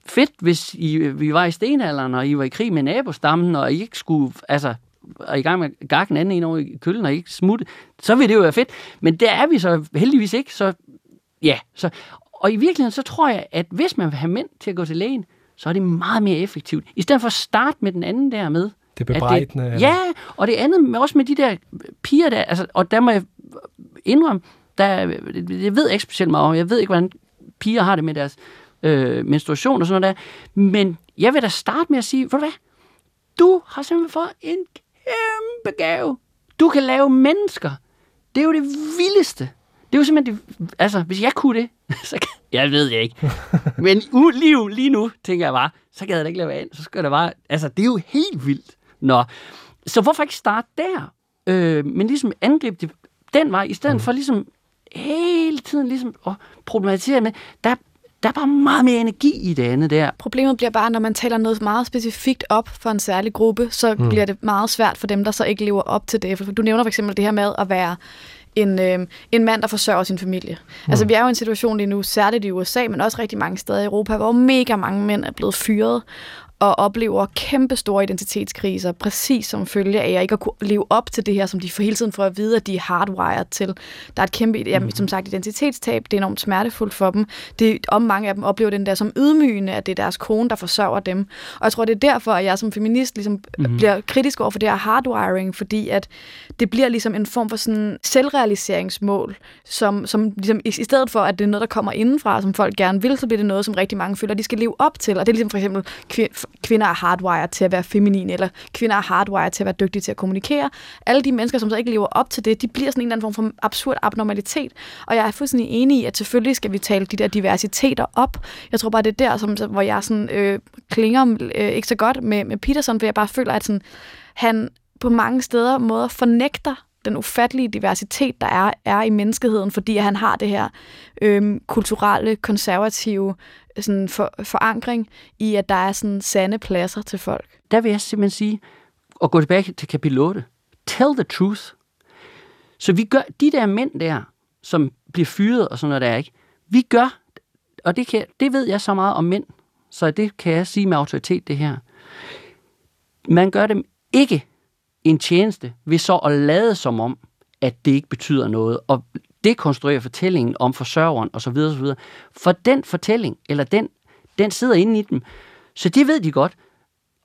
fedt, hvis I, vi var i stenalderen, og I var i krig med nabostammen, og I ikke skulle, altså, og i gang med gakken anden en over i køllen og ikke smutte, så ville det jo være fedt. Men der er vi så heldigvis ikke, så ja. Så, og i virkeligheden, så tror jeg, at hvis man vil have mænd til at gå til lægen, så er det meget mere effektivt. I stedet for at starte med den anden der med. Det bebrejdende. Det, ja, og det andet med, også med de der piger der, altså, og der må jeg indrømme, der, jeg ved ikke specielt meget om, jeg ved ikke, hvordan piger har det med deres øh, menstruation og sådan noget der, men jeg vil da starte med at sige, ved du hvad, du har simpelthen fået en kæmpe gave. Du kan lave mennesker. Det er jo det vildeste. Det er jo simpelthen det, altså, hvis jeg kunne det, [LAUGHS] så kan, jeg ved jeg ikke. [LAUGHS] Men u, lige, lige nu, tænker jeg bare, så kan jeg da ikke lave andet. Så skal det bare, altså, det er jo helt vildt. Nå, så hvorfor ikke starte der? Øh, men ligesom angribe det den vej, i stedet mm. for ligesom hele tiden ligesom at problematisere med, der, der er bare meget mere energi i det andet der. Problemet bliver bare, når man taler noget meget specifikt op for en særlig gruppe, så mm. bliver det meget svært for dem, der så ikke lever op til det. For du nævner for eksempel det her med at være en, øh, en mand, der forsørger sin familie. Mm. Altså, vi er jo i en situation lige nu, særligt i USA, men også rigtig mange steder i Europa, hvor mega mange mænd er blevet fyret, og oplever kæmpe store identitetskriser, præcis som følge af at ikke at kunne leve op til det her, som de for hele tiden får at vide, at de er hardwired til. Der er et kæmpe, jamen, mhm. som sagt, identitetstab. Det er enormt smertefuldt for dem. Det, om mange af dem oplever den der som ydmygende, at det er deres kone, der forsørger dem. Og jeg tror, det er derfor, at jeg som feminist ligesom mm-hmm. bliver kritisk over for det her hardwiring, fordi at det bliver ligesom en form for sådan selvrealiseringsmål, som, som ligesom, i, i stedet for, at det er noget, der kommer indenfra, som folk gerne vil, så bliver det noget, som rigtig mange føler, at de skal leve op til. Og det er ligesom for eksempel kvinder er hardwired til at være feminine, eller kvinder er hardwired til at være dygtige til at kommunikere. Alle de mennesker, som så ikke lever op til det, de bliver sådan en eller anden form for absurd abnormalitet. Og jeg er fuldstændig enig i, at selvfølgelig skal vi tale de der diversiteter op. Jeg tror bare, det er der, som, hvor jeg sådan, øh, klinger øh, ikke så godt med, med Peterson, for jeg bare føler, at sådan, han på mange steder måder fornægter den ufattelige diversitet, der er, er i menneskeheden, fordi han har det her øh, kulturelle, konservative sådan for, forankring i, at der er sådan sande pladser til folk. Der vil jeg simpelthen sige, og gå tilbage til kapitel 8, tell the truth. Så vi gør, de der mænd der, som bliver fyret og sådan noget der, ikke? Vi gør, og det, kan, det ved jeg så meget om mænd, så det kan jeg sige med autoritet, det her. Man gør dem ikke en tjeneste ved så at lade som om, at det ikke betyder noget, og dekonstruere fortællingen om forsørgeren osv. osv. For den fortælling, eller den, den sidder inde i dem. Så det ved de godt.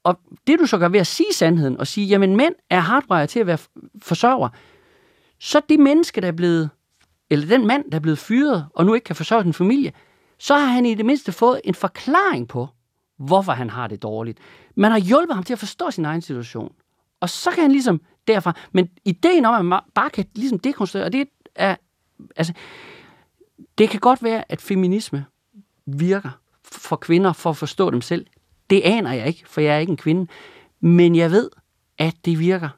Og det du så gør ved at sige sandheden, og sige, jamen mænd er hardwired til at være forsørger, så det menneske, der er blevet, eller den mand, der er blevet fyret, og nu ikke kan forsørge sin familie, så har han i det mindste fået en forklaring på, hvorfor han har det dårligt. Man har hjulpet ham til at forstå sin egen situation. Og så kan han ligesom derfra, men ideen om, at man bare kan ligesom dekonstruere, og det er, altså, det kan godt være, at feminisme virker for kvinder for at forstå dem selv. Det aner jeg ikke, for jeg er ikke en kvinde. Men jeg ved, at det virker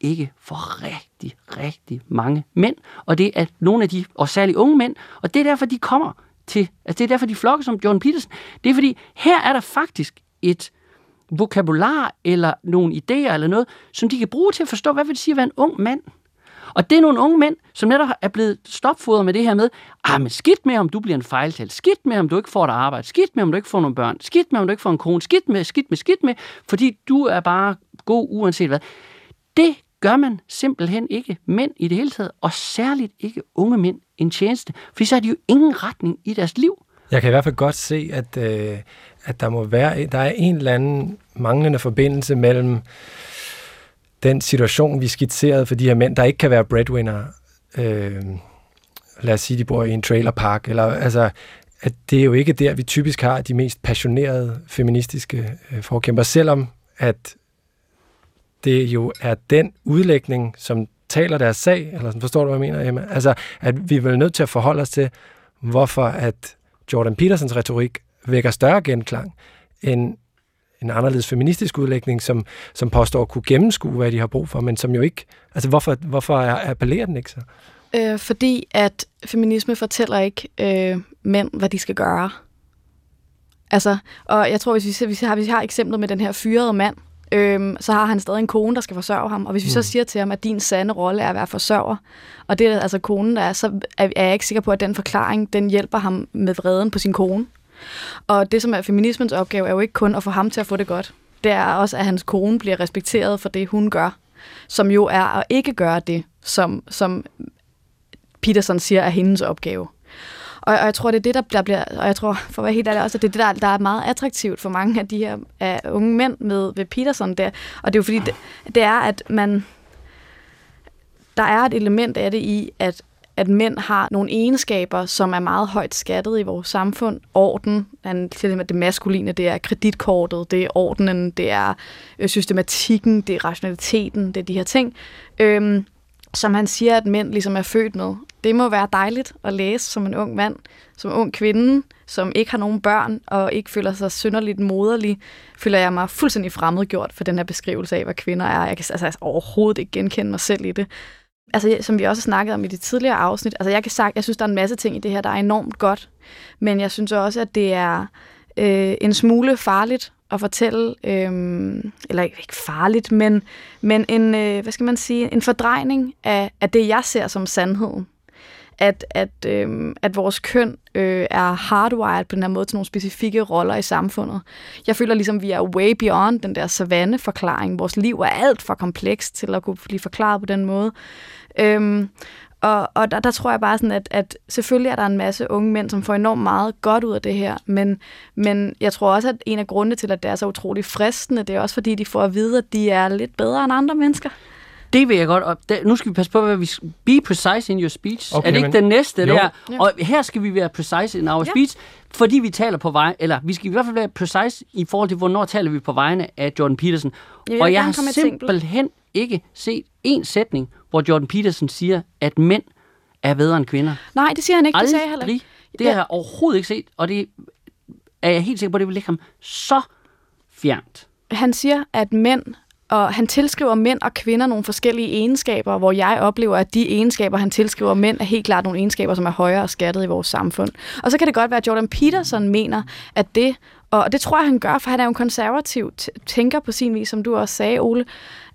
ikke for rigtig, rigtig mange mænd. Og det er nogle af de, og særligt unge mænd, og det er derfor, de kommer til, altså det er derfor, de flokker som John Peterson. Det er fordi, her er der faktisk et vokabular eller nogle idéer eller noget, som de kan bruge til at forstå, hvad vil det sige at være en ung mand. Og det er nogle unge mænd, som netop er blevet stopfodret med det her med, ah, men skidt med, om du bliver en fejltal, skidt med, om du ikke får et arbejde, skidt med, om du ikke får nogle børn, skidt med, om du ikke får en kone, skidt med, skidt med, skidt med, fordi du er bare god uanset hvad. Det gør man simpelthen ikke mænd i det hele taget, og særligt ikke unge mænd en tjeneste, for så har de jo ingen retning i deres liv. Jeg kan i hvert fald godt se, at, øh, at der må være, der er en eller anden manglende forbindelse mellem den situation, vi skitserede for de her mænd, der ikke kan være breadwinner. Øh, lad os sige, de bor i en trailerpark, eller altså, at det er jo ikke der, vi typisk har de mest passionerede feministiske øh, forkæmper, selvom at det jo er den udlægning, som taler deres sag, eller sådan, forstår du, hvad jeg mener, Emma? Altså, at vi er vel nødt til at forholde os til, hvorfor at Jordan Petersons retorik vækker større genklang end en anderledes feministisk udlægning, som, som påstår at kunne gennemskue, hvad de har brug for, men som jo ikke... Altså, hvorfor, hvorfor appellerer den ikke så? Øh, fordi at feminisme fortæller ikke øh, mænd, hvad de skal gøre. Altså, og jeg tror, hvis vi, hvis vi, har, hvis vi har eksemplet med den her fyrede mand, øhm, så har han stadig en kone, der skal forsørge ham. Og hvis vi mm. så siger til ham, at din sande rolle er at være forsørger, og det er altså konen, der er, så er jeg ikke sikker på, at den forklaring, den hjælper ham med vreden på sin kone. Og det, som er feminismens opgave, er jo ikke kun at få ham til at få det godt. Det er også, at hans kone bliver respekteret for det, hun gør. Som jo er at ikke gøre det, som, som Peterson siger er hendes opgave. Og, og jeg tror, det er det, der, der bliver, og jeg tror, for at være helt ærlig også, at det er det, der, der er meget attraktivt for mange af de her af unge mænd med ved Peterson der. Og det er jo fordi, det, det er, at man, der er et element af det i, at at mænd har nogle egenskaber, som er meget højt skattet i vores samfund. Orden, til det maskuline, det er kreditkortet, det er ordenen, det er øh, systematikken, det er rationaliteten, det er de her ting, øhm, som han siger, at mænd ligesom er født med. Det må være dejligt at læse som en ung mand, som en ung kvinde, som ikke har nogen børn og ikke føler sig synderligt moderlig, føler jeg mig fuldstændig fremmedgjort for den her beskrivelse af, hvad kvinder er. Jeg kan altså, altså, overhovedet ikke genkende mig selv i det altså, som vi også har snakket om i det tidligere afsnit, altså jeg kan sagt, jeg synes, der er en masse ting i det her, der er enormt godt, men jeg synes også, at det er øh, en smule farligt at fortælle, øh, eller ikke farligt, men, men en, øh, hvad skal man sige, en fordrejning af, af det, jeg ser som sandheden at, at, øh, at vores køn øh, er hardwired på den her måde til nogle specifikke roller i samfundet. Jeg føler ligesom, vi er way beyond den der savanne-forklaring. Vores liv er alt for komplekst til at kunne blive forklaret på den måde. Øhm, og, og der, der tror jeg bare sådan, at, at selvfølgelig er der en masse unge mænd, som får enormt meget godt ud af det her, men, men jeg tror også, at en af grundene til, at det er så utrolig fristende, det er også fordi, de får at vide, at de er lidt bedre end andre mennesker. Det vil jeg godt. Og der, nu skal vi passe på, hvad vi be precise in your speech. Okay, er det ikke den næste jo. der? Ja. Og her skal vi være precise in our ja. speech, fordi vi taler på vej, eller vi skal i hvert fald være precise i forhold til, hvornår taler vi på vegne af Jordan Peterson. Jeg og jeg har simpelthen ikke set en sætning, hvor Jordan Peterson siger, at mænd er bedre end kvinder. Nej, det siger han ikke. Aldrig. Det sagde jeg heller ikke. Det har jeg overhovedet ikke set, og det er jeg helt sikker på, at det vil ligge ham så fjernt. Han siger, at mænd og han tilskriver mænd og kvinder nogle forskellige egenskaber, hvor jeg oplever, at de egenskaber, han tilskriver mænd, er helt klart nogle egenskaber, som er højere skattet i vores samfund. Og så kan det godt være, at Jordan Peterson mener, at det, og det tror jeg, han gør, for han er jo en konservativ tænker på sin vis, som du også sagde, Ole,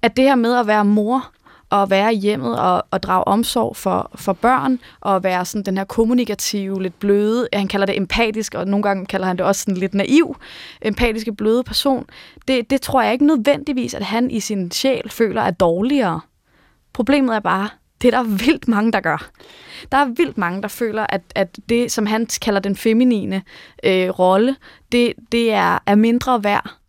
at det her med at være mor, at være i hjemmet og, og drage omsorg for, for børn, og være sådan den her kommunikative, lidt bløde, han kalder det empatisk, og nogle gange kalder han det også sådan lidt naiv, empatiske, bløde person, det, det tror jeg ikke nødvendigvis, at han i sin sjæl føler er dårligere. Problemet er bare, Det er der vildt mange, der gør. Der er vildt mange, der føler, at, at det, som han kalder den feminine øh, rolle, det, det er, er mindre værd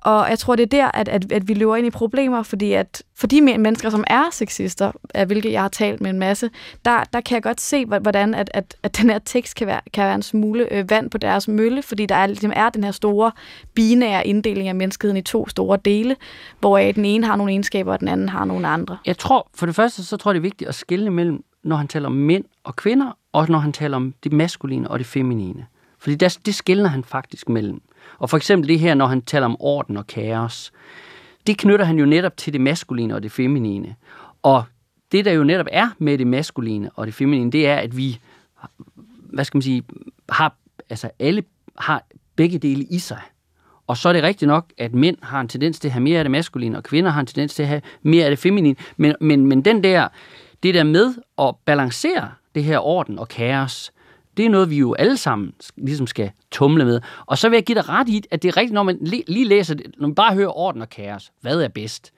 og jeg tror, det er der, at, at, at vi løber ind i problemer, fordi at for de mennesker, som er sexister, af hvilket jeg har talt med en masse, der, der kan jeg godt se, hvordan at, at, at den her tekst kan være, kan være en smule øh, vand på deres mølle, fordi der er, ligesom er den her store binære inddeling af menneskeheden i to store dele, hvor den ene har nogle egenskaber, og den anden har nogle andre. Jeg tror, for det første, så tror jeg, det er vigtigt at skille mellem, når han taler om mænd og kvinder, og når han taler om det maskuline og det feminine. Fordi der, det skiller han faktisk mellem. Og for eksempel det her, når han taler om orden og kaos, det knytter han jo netop til det maskuline og det feminine. Og det, der jo netop er med det maskuline og det feminine, det er, at vi, hvad skal man sige, har, altså alle har begge dele i sig. Og så er det rigtigt nok, at mænd har en tendens til at have mere af det maskuline, og kvinder har en tendens til at have mere af det feminine. Men, men, men den der, det der med at balancere det her orden og kaos, det er noget, vi jo alle sammen ligesom skal tumle med. Og så vil jeg give dig ret i, at det er rigtigt, når man lige læser det, når man bare hører orden og kaos. Hvad er bedst?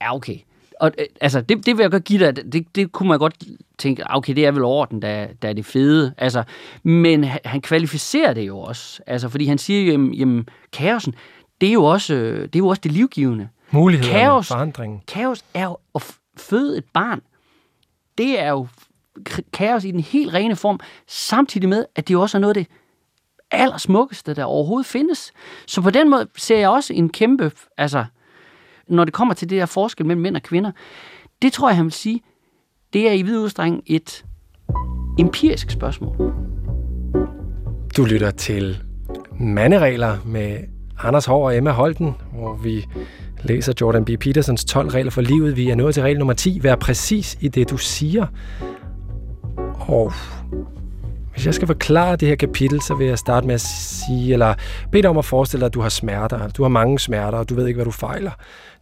Ja, okay. Og øh, altså, det, det vil jeg godt give dig, det, det kunne man godt tænke, ah, okay, det er vel orden, der, der er det fede. Altså, men han kvalificerer det jo også. Altså, fordi han siger jo, jamen, jamen kaosen, det er jo også det, er jo også det livgivende. Muligheden kaos, forandringen. Kaos er jo at føde et barn. Det er jo kaos i den helt rene form, samtidig med, at det også er noget af det allersmukkeste, der overhovedet findes. Så på den måde ser jeg også en kæmpe, altså, når det kommer til det der forskel mellem mænd og kvinder, det tror jeg, han vil sige, det er i vid udstrækning et empirisk spørgsmål. Du lytter til Manderegler med Anders Hård og Emma Holten, hvor vi læser Jordan B. Petersons 12 regler for livet. Vi er nået til regel nummer 10. Vær præcis i det, du siger. Og hvis jeg skal forklare det her kapitel, så vil jeg starte med at sige, eller bede dig om at forestille dig, at du har smerter. Du har mange smerter, og du ved ikke, hvad du fejler.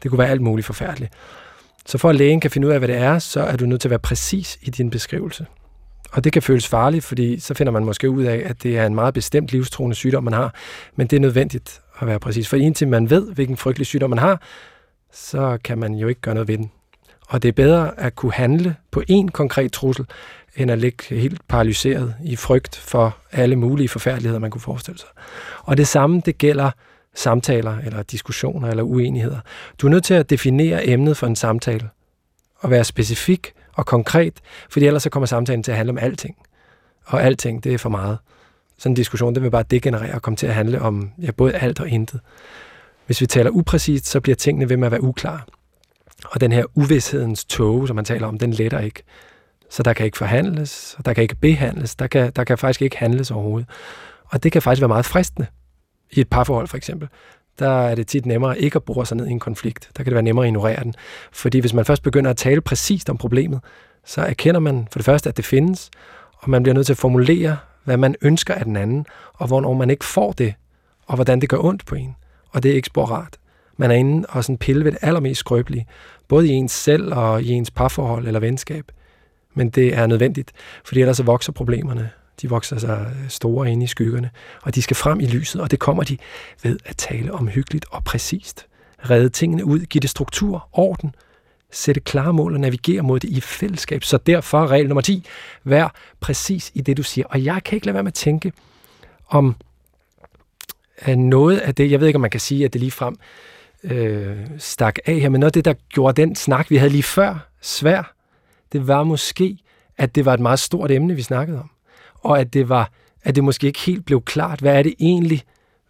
Det kunne være alt muligt forfærdeligt. Så for at lægen kan finde ud af, hvad det er, så er du nødt til at være præcis i din beskrivelse. Og det kan føles farligt, fordi så finder man måske ud af, at det er en meget bestemt livstruende sygdom, man har. Men det er nødvendigt at være præcis. For indtil man ved, hvilken frygtelig sygdom man har, så kan man jo ikke gøre noget ved den. Og det er bedre at kunne handle på én konkret trussel, end at ligge helt paralyseret i frygt for alle mulige forfærdeligheder, man kunne forestille sig. Og det samme, det gælder samtaler, eller diskussioner, eller uenigheder. Du er nødt til at definere emnet for en samtale, og være specifik og konkret, fordi ellers så kommer samtalen til at handle om alting. Og alting, det er for meget. Sådan en diskussion, det vil bare degenerere og komme til at handle om ja, både alt og intet. Hvis vi taler upræcist, så bliver tingene ved med at være uklare. Og den her uvidshedens tåge, som man taler om, den letter ikke. Så der kan ikke forhandles, og der kan ikke behandles, der kan, der kan faktisk ikke handles overhovedet. Og det kan faktisk være meget fristende i et parforhold for eksempel. Der er det tit nemmere ikke at bore sig ned i en konflikt. Der kan det være nemmere at ignorere den. Fordi hvis man først begynder at tale præcist om problemet, så erkender man for det første, at det findes, og man bliver nødt til at formulere, hvad man ønsker af den anden, og hvornår man ikke får det, og hvordan det gør ondt på en. Og det er ikke spor rart. Man er inde og sådan pille ved det allermest skrøbelige, både i ens selv og i ens parforhold eller venskab men det er nødvendigt, fordi ellers så vokser problemerne. De vokser sig store inde i skyggerne, og de skal frem i lyset, og det kommer de ved at tale om hyggeligt og præcist. Redde tingene ud, give det struktur, orden, sætte klare mål og navigere mod det i fællesskab. Så derfor regel nummer 10, vær præcis i det, du siger. Og jeg kan ikke lade være med at tænke om øh, noget af det, jeg ved ikke, om man kan sige, at det lige frem øh, stak af her, men noget af det, der gjorde den snak, vi havde lige før, svær, det var måske, at det var et meget stort emne, vi snakkede om. Og at det var, at det måske ikke helt blev klart, hvad er det egentlig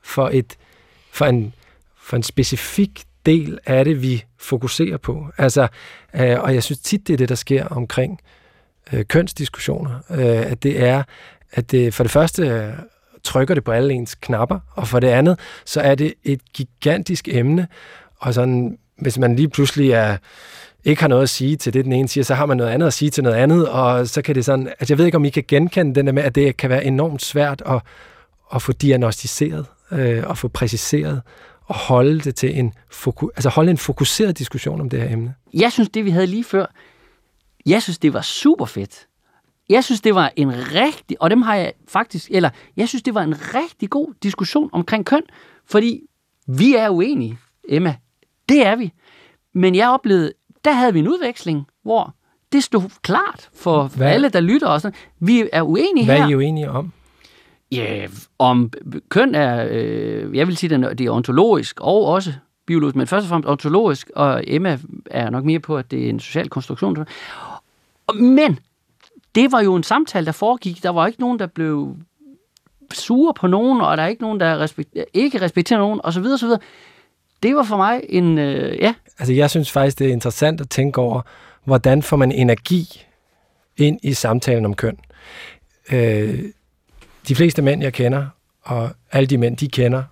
for, et, for, en, for en specifik del af det, vi fokuserer på. Altså, øh, og jeg synes tit, det er det, der sker omkring øh, kønsdiskussioner. Øh, at det er, at det for det første øh, trykker det på alle ens knapper, og for det andet, så er det et gigantisk emne, og sådan, hvis man lige pludselig er ikke har noget at sige til det, den ene siger, så har man noget andet at sige til noget andet, og så kan det sådan, altså jeg ved ikke, om I kan genkende den der med, at det kan være enormt svært at, at få diagnostiseret øh, og få præciseret og holde det til en, foku, altså holde en fokuseret diskussion om det her emne. Jeg synes, det vi havde lige før, jeg synes, det var super fedt. Jeg synes, det var en rigtig, og dem har jeg faktisk, eller jeg synes, det var en rigtig god diskussion omkring køn, fordi vi er uenige, Emma. Det er vi. Men jeg oplevede der havde vi en udveksling, hvor det stod klart for Hvad? alle, der lytter også. Vi er uenige Hvad her. er I uenige om? Ja, om køn er, øh, jeg vil sige, det er ontologisk og også biologisk, men først og fremmest ontologisk, og Emma er nok mere på, at det er en social konstruktion. Men det var jo en samtale, der foregik. Der var ikke nogen, der blev sure på nogen, og der er ikke nogen, der respekt, ikke respekterer nogen, osv. osv. Det var for mig en, øh, ja, Altså, jeg synes faktisk, det er interessant at tænke over, hvordan får man energi ind i samtalen om køn. Øh, de fleste mænd, jeg kender, og alle de mænd, de kender,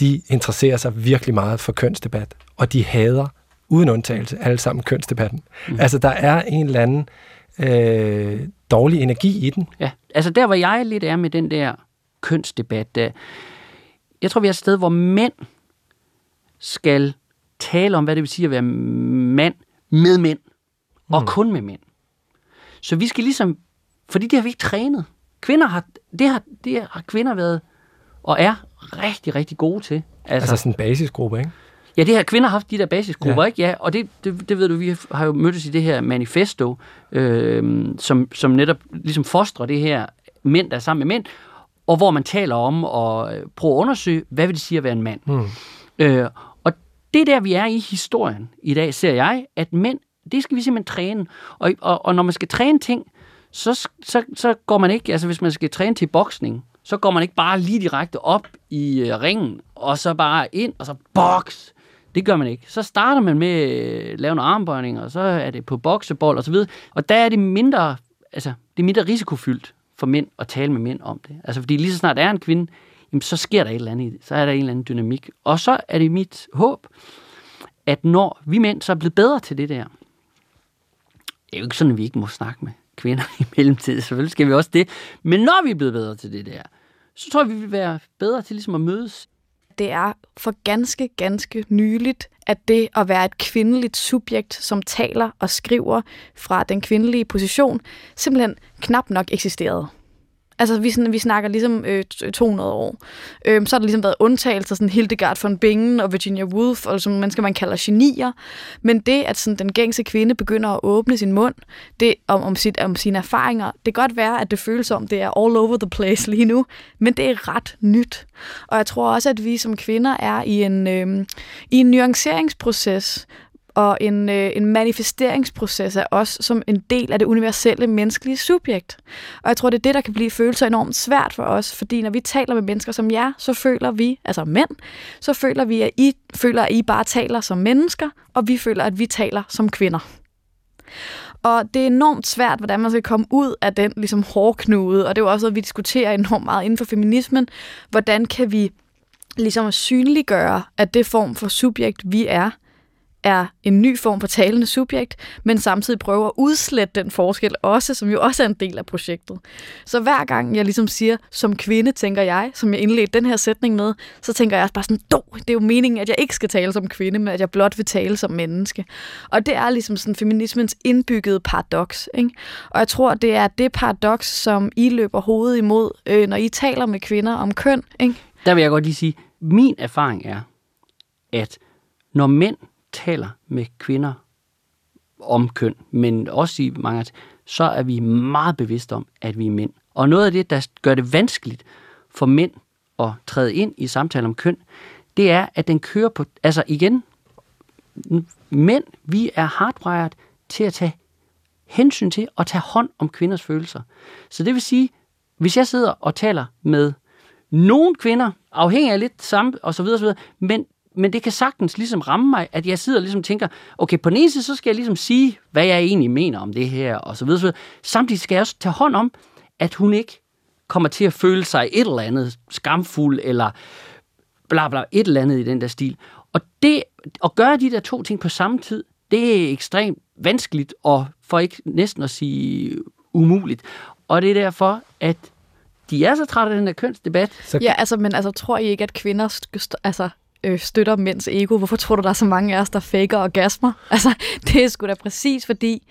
de interesserer sig virkelig meget for kønsdebat, og de hader uden undtagelse alle sammen kønsdebatten. Mm. Altså, der er en eller anden øh, dårlig energi i den. Ja, altså der, hvor jeg lidt er med den der kønsdebat, der, jeg tror, vi er et sted, hvor mænd skal tale om, hvad det vil sige at være mand med mænd, og Mm. kun med mænd. Så vi skal ligesom, fordi det har vi ikke trænet. Kvinder har, det har, det har kvinder været, og er rigtig, rigtig gode til. Altså, altså sådan en basisgruppe, ikke? Ja, det her kvinder har haft de der basisgrupper, Ja. ikke? Ja, og det, det, det ved du, vi har jo mødtes i det her manifesto, øh, som, som netop ligesom fostrer det her mænd, der er sammen med mænd, og hvor man taler om at prøve at undersøge, hvad vil det sige at være en mand. Mm. Øh, og det er der, vi er i historien i dag, ser jeg, at mænd, det skal vi simpelthen træne. Og, og, og når man skal træne ting, så, så, så går man ikke, altså hvis man skal træne til boksning, så går man ikke bare lige direkte op i øh, ringen, og så bare ind, og så boks. Det gør man ikke. Så starter man med at lave nogle armbøjninger, og så er det på boksebold og så videre. Og der er det mindre, altså, det er mindre risikofyldt for mænd at tale med mænd om det. Altså, fordi lige så snart der er en kvinde, så sker der et eller andet i det. Så er der en eller anden dynamik. Og så er det mit håb, at når vi mænd så er blevet bedre til det der, det er jo ikke sådan, at vi ikke må snakke med kvinder i mellemtiden. Selvfølgelig skal vi også det. Men når vi er blevet bedre til det der, så tror jeg, vi vil være bedre til ligesom at mødes det er for ganske, ganske nyligt, at det at være et kvindeligt subjekt, som taler og skriver fra den kvindelige position, simpelthen knap nok eksisterede. Altså, vi, sådan, vi snakker ligesom øh, 200 år. Øhm, så har der ligesom været undtagelser, sådan Hildegard von Bingen og Virginia Woolf, og som mennesker, man kalder genier. Men det, at sådan, den gængse kvinde begynder at åbne sin mund det, om, om, sit, om sine erfaringer, det kan godt være, at det føles som, det er all over the place lige nu, men det er ret nyt. Og jeg tror også, at vi som kvinder er i en, øh, i en nuanceringsproces, og en, øh, en manifesteringsproces af os som en del af det universelle menneskelige subjekt. Og jeg tror, det er det, der kan blive følelser enormt svært for os, fordi når vi taler med mennesker som jer, så føler vi, altså mænd, så føler vi, at I føler, at I bare taler som mennesker, og vi føler, at vi taler som kvinder. Og det er enormt svært, hvordan man skal komme ud af den ligesom hårdknude, og det er jo også noget, vi diskuterer enormt meget inden for feminismen. Hvordan kan vi ligesom synliggøre, at det form for subjekt, vi er, er en ny form for talende subjekt, men samtidig prøver at udslætte den forskel også, som jo også er en del af projektet. Så hver gang jeg ligesom siger, som kvinde, tænker jeg, som jeg indledte den her sætning med, så tænker jeg bare sådan, do, det er jo meningen, at jeg ikke skal tale som kvinde, men at jeg blot vil tale som menneske. Og det er ligesom sådan feminismens indbyggede paradoks. Ikke? Og jeg tror, det er det paradoks, som I løber hovedet imod, øh, når I taler med kvinder om køn. Ikke? Der vil jeg godt lige sige, min erfaring er, at når mænd taler med kvinder om køn, men også i mange så er vi meget bevidste om, at vi er mænd. Og noget af det, der gør det vanskeligt for mænd at træde ind i samtaler om køn, det er, at den kører på, altså igen, mænd, vi er hardwired til at tage hensyn til og tage hånd om kvinders følelser. Så det vil sige, hvis jeg sidder og taler med nogle kvinder, afhængig af lidt samme, og så videre, og så videre, men, men det kan sagtens ligesom ramme mig, at jeg sidder og ligesom tænker, okay, på den ene side, så skal jeg ligesom sige, hvad jeg egentlig mener om det her, og så videre, så videre. Samtidig skal jeg også tage hånd om, at hun ikke kommer til at føle sig et eller andet skamfuld, eller bla bla, et eller andet i den der stil. Og det, at gøre de der to ting på samme tid, det er ekstremt vanskeligt, og for ikke næsten at sige umuligt. Og det er derfor, at de er så trætte af den der kønsdebat. Så, Ja, altså, men altså, tror I ikke, at kvinder altså, øh, støtter mænds ego? Hvorfor tror du, der er så mange af os, der faker orgasmer? [LAUGHS] Altså, det er sgu da præcis fordi,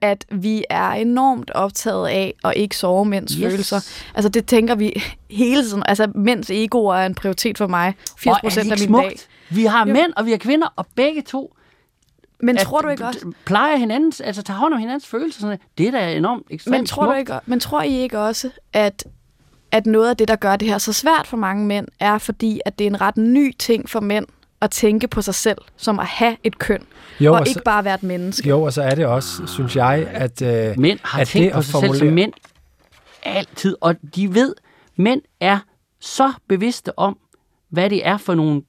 at vi er enormt optaget af at ikke sove mænds yes. følelser. Altså, det tænker vi hele tiden. Altså, mænds ego er en prioritet for mig. 80 Og er det procent af min smukt? dag. Vi har Jo. mænd, og vi har kvinder, og begge to Men at tror du ikke også- Plejer hinandens, altså tager hånd om hinandens følelser, sådan, det er da enormt ekstremt Men tror, du smukt. ikke, men tror I ikke også, at, at noget af det, der gør det her så svært for mange mænd, er fordi, at det er en ret ny ting for mænd at tænke på sig selv, som at have et køn, Jo, og og så- ikke bare være et menneske. Jo, og så er det også, synes jeg, at... Øh, Mænd har at tænkt det på sig selv som formulere- mænd altid, og de ved, mænd er så bevidste om, hvad det er for nogle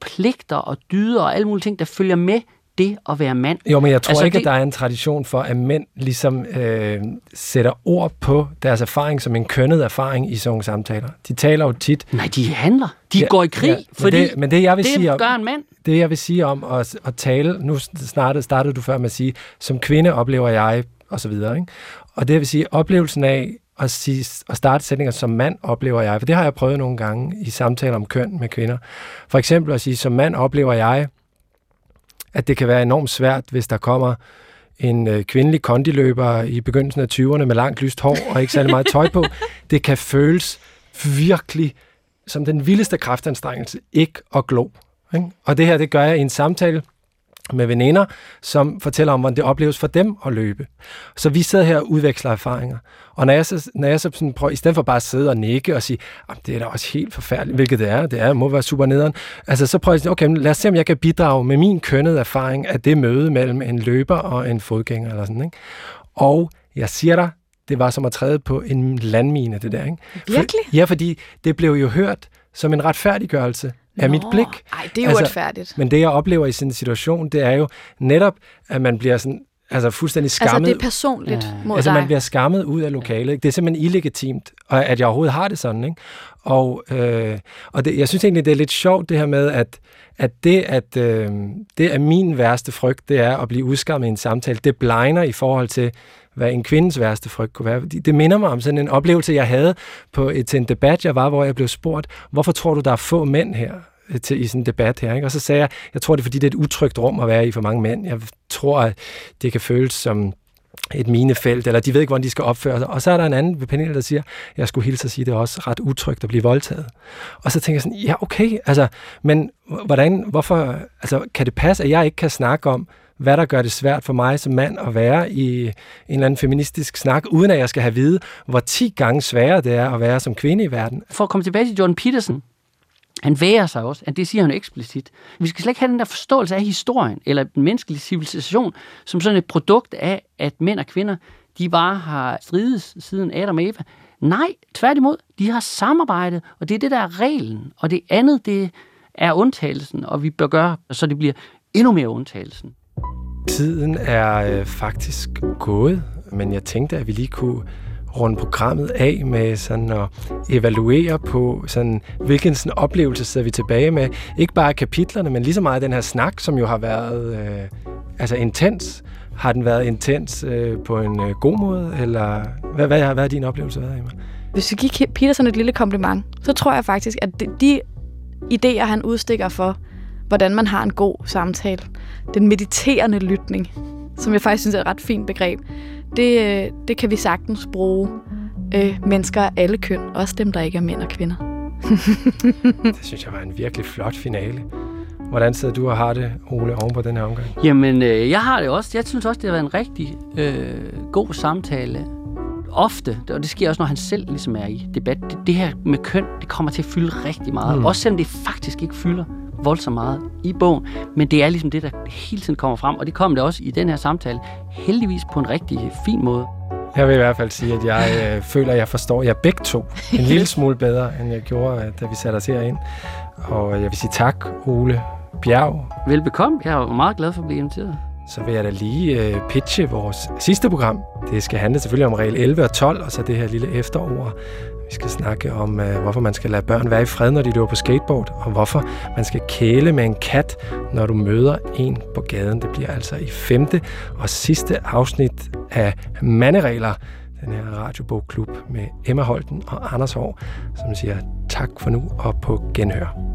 pligter og dyder og alle mulige ting, der følger med det at være mand. Jo, men jeg tror Altså, ikke, det- at der er en tradition for, at mænd ligesom øh, sætter ord på deres erfaring som en kønnet erfaring i sådan nogle samtaler. De taler jo tit... Nej, de handler. De Ja, går i krig, ja, men fordi det- men det, jeg vil det sige om- gør en mand. Det, jeg vil sige om at, at tale... Nu startede, startede du før med at sige, som kvinde oplever jeg, og så videre. Ikke? Og det vil sige, oplevelsen af at, sige, at starte sætninger som mand oplever jeg, for det har jeg prøvet nogle gange i samtaler om køn med kvinder. For eksempel at sige, som mand oplever jeg, at det kan være enormt svært, hvis der kommer en øh, kvindelig kondiløber i begyndelsen af 20'erne med langt lyst hår og ikke særlig meget tøj på. [LAUGHS] Det kan føles virkelig som den vildeste kraftanstrengelse ikke at glo. Ikke? Og det her, det gør jeg i en samtale med veninder, som fortæller om, hvordan det opleves for dem at løbe. Så vi sidder her og udveksler erfaringer. Og når jeg så, når jeg så sådan prøver, i stedet for bare at sidde og nikke og sige, "Jamen, det er da også helt forfærdeligt, hvilket det er, det er, må være super nederen. Altså så prøver jeg okay, lad os se, om jeg kan bidrage med min kønnede erfaring af det møde mellem en løber og en fodgænger eller sådan, ikke? Og jeg siger dig, det var som at træde på en landmine, det der, ikke? Virkelig? For, ja, fordi det blev jo hørt som en retfærdiggørelse af mit blik. Nej, det er jo uretfærdigt. Men det, jeg oplever i sådan en situation, det er jo netop, at man bliver sådan, altså fuldstændig Altså, skammet. det er personligt ja. mod altså, dig. man bliver skammet ud af lokalet. Ikke? Det er simpelthen illegitimt, og at jeg overhovedet har det sådan. Ikke? Og, øh, og det, jeg synes egentlig, det er lidt sjovt, det her med, at, at det, at øh, det er min værste frygt, det er at blive udskammet i en samtale. Det blegner i forhold til, hvad en kvindes værste frygt kunne være. Det minder mig om sådan en oplevelse, jeg havde på et, til en debat, jeg var, hvor jeg blev spurgt, hvorfor tror du, der er få mænd her? Øh, til, i sådan en debat her. Ikke? Og så sagde jeg, jeg tror det er fordi, det er et utrygt rum at være i for mange mænd. Jeg tror, at det kan føles som et minefelt, eller de ved ikke, hvordan de skal opføre sig. Og så er der en anden ved panelet, der siger, jeg skulle hilse at sige, det er også ret utrygt at blive voldtaget. Og så tænker jeg sådan, ja, okay, altså, men hvordan, hvorfor, altså, kan det passe, at jeg ikke kan snakke om, hvad der gør det svært for mig som mand at være i en eller anden feministisk snak, uden at jeg skal have at vide, hvor 10 gange sværere det er at være som kvinde i verden. For at komme tilbage til Jordan Peterson, han værer sig også, at det siger han eksplicit. Vi skal slet ikke have den der forståelse af historien, eller den menneskelige civilisation, som sådan et produkt af, at mænd og kvinder, de bare har strides siden Adam og Eva. Nej, tværtimod, de har samarbejdet, og det er det, der er reglen. Og det andet, det er undtagelsen, og vi bør gøre, så det bliver endnu mere undtagelsen. Tiden er øh, faktisk gået, men jeg tænkte, at vi lige kunne runde programmet af med sådan at evaluere på, sådan, hvilken sådan oplevelse sidder vi tilbage med. Ikke bare kapitlerne, men lige så meget den her snak, som jo har været øh, altså intens. Har den været intens øh, på en øh, god måde, eller hvad, hvad, hvad har din oplevelse været, Emma? Hvis vi giver Peterson et lille kompliment, så tror jeg faktisk, at de, de idéer, han udstikker for, hvordan man har en god samtale, den mediterende lytning, som jeg faktisk synes er et ret fint begreb, det, øh, det kan vi sagtens bruge øh, mennesker af alle køn, også dem, der ikke er mænd og kvinder. [LAUGHS] Det synes jeg var en virkelig flot finale. Hvordan sidder du og har det, Ole, oven på den her omgang? Jamen, øh, jeg har det også. Jeg synes også, det har været en rigtig øh, god samtale. Ofte, og det sker også, når han selv ligesom er i debat, det, det her med køn, det kommer til at fylde rigtig meget. Mm. Mm. Også selvom det faktisk ikke fylder voldsomt meget i bogen. Men det er ligesom det, der hele tiden kommer frem, og det kom det også i den her samtale. Heldigvis på en rigtig fin måde. Jeg vil i hvert fald sige, at jeg øh, [LAUGHS] føler, at jeg forstår jer begge to en [LAUGHS] lille smule bedre, end jeg gjorde, øh, da vi satte os herind. Og jeg vil sige tak, Ole Bjerg. Velbekomme. Jeg er meget glad for at blive inviteret. Så vil jeg da lige øh, pitche vores sidste program. Det skal handle selvfølgelig om regel 11 og 12, og så det her lille efterår. Vi skal snakke om, øh, hvorfor man skal lade børn være i fred, når de løber på skateboard, og hvorfor man skal kæle med en kat, når du møder en på gaden. Det bliver altså i femte og sidste afsnit af Manderegler, den her radiobogklub med Emma Holten og Anders Hård, som siger tak for nu og på genhør.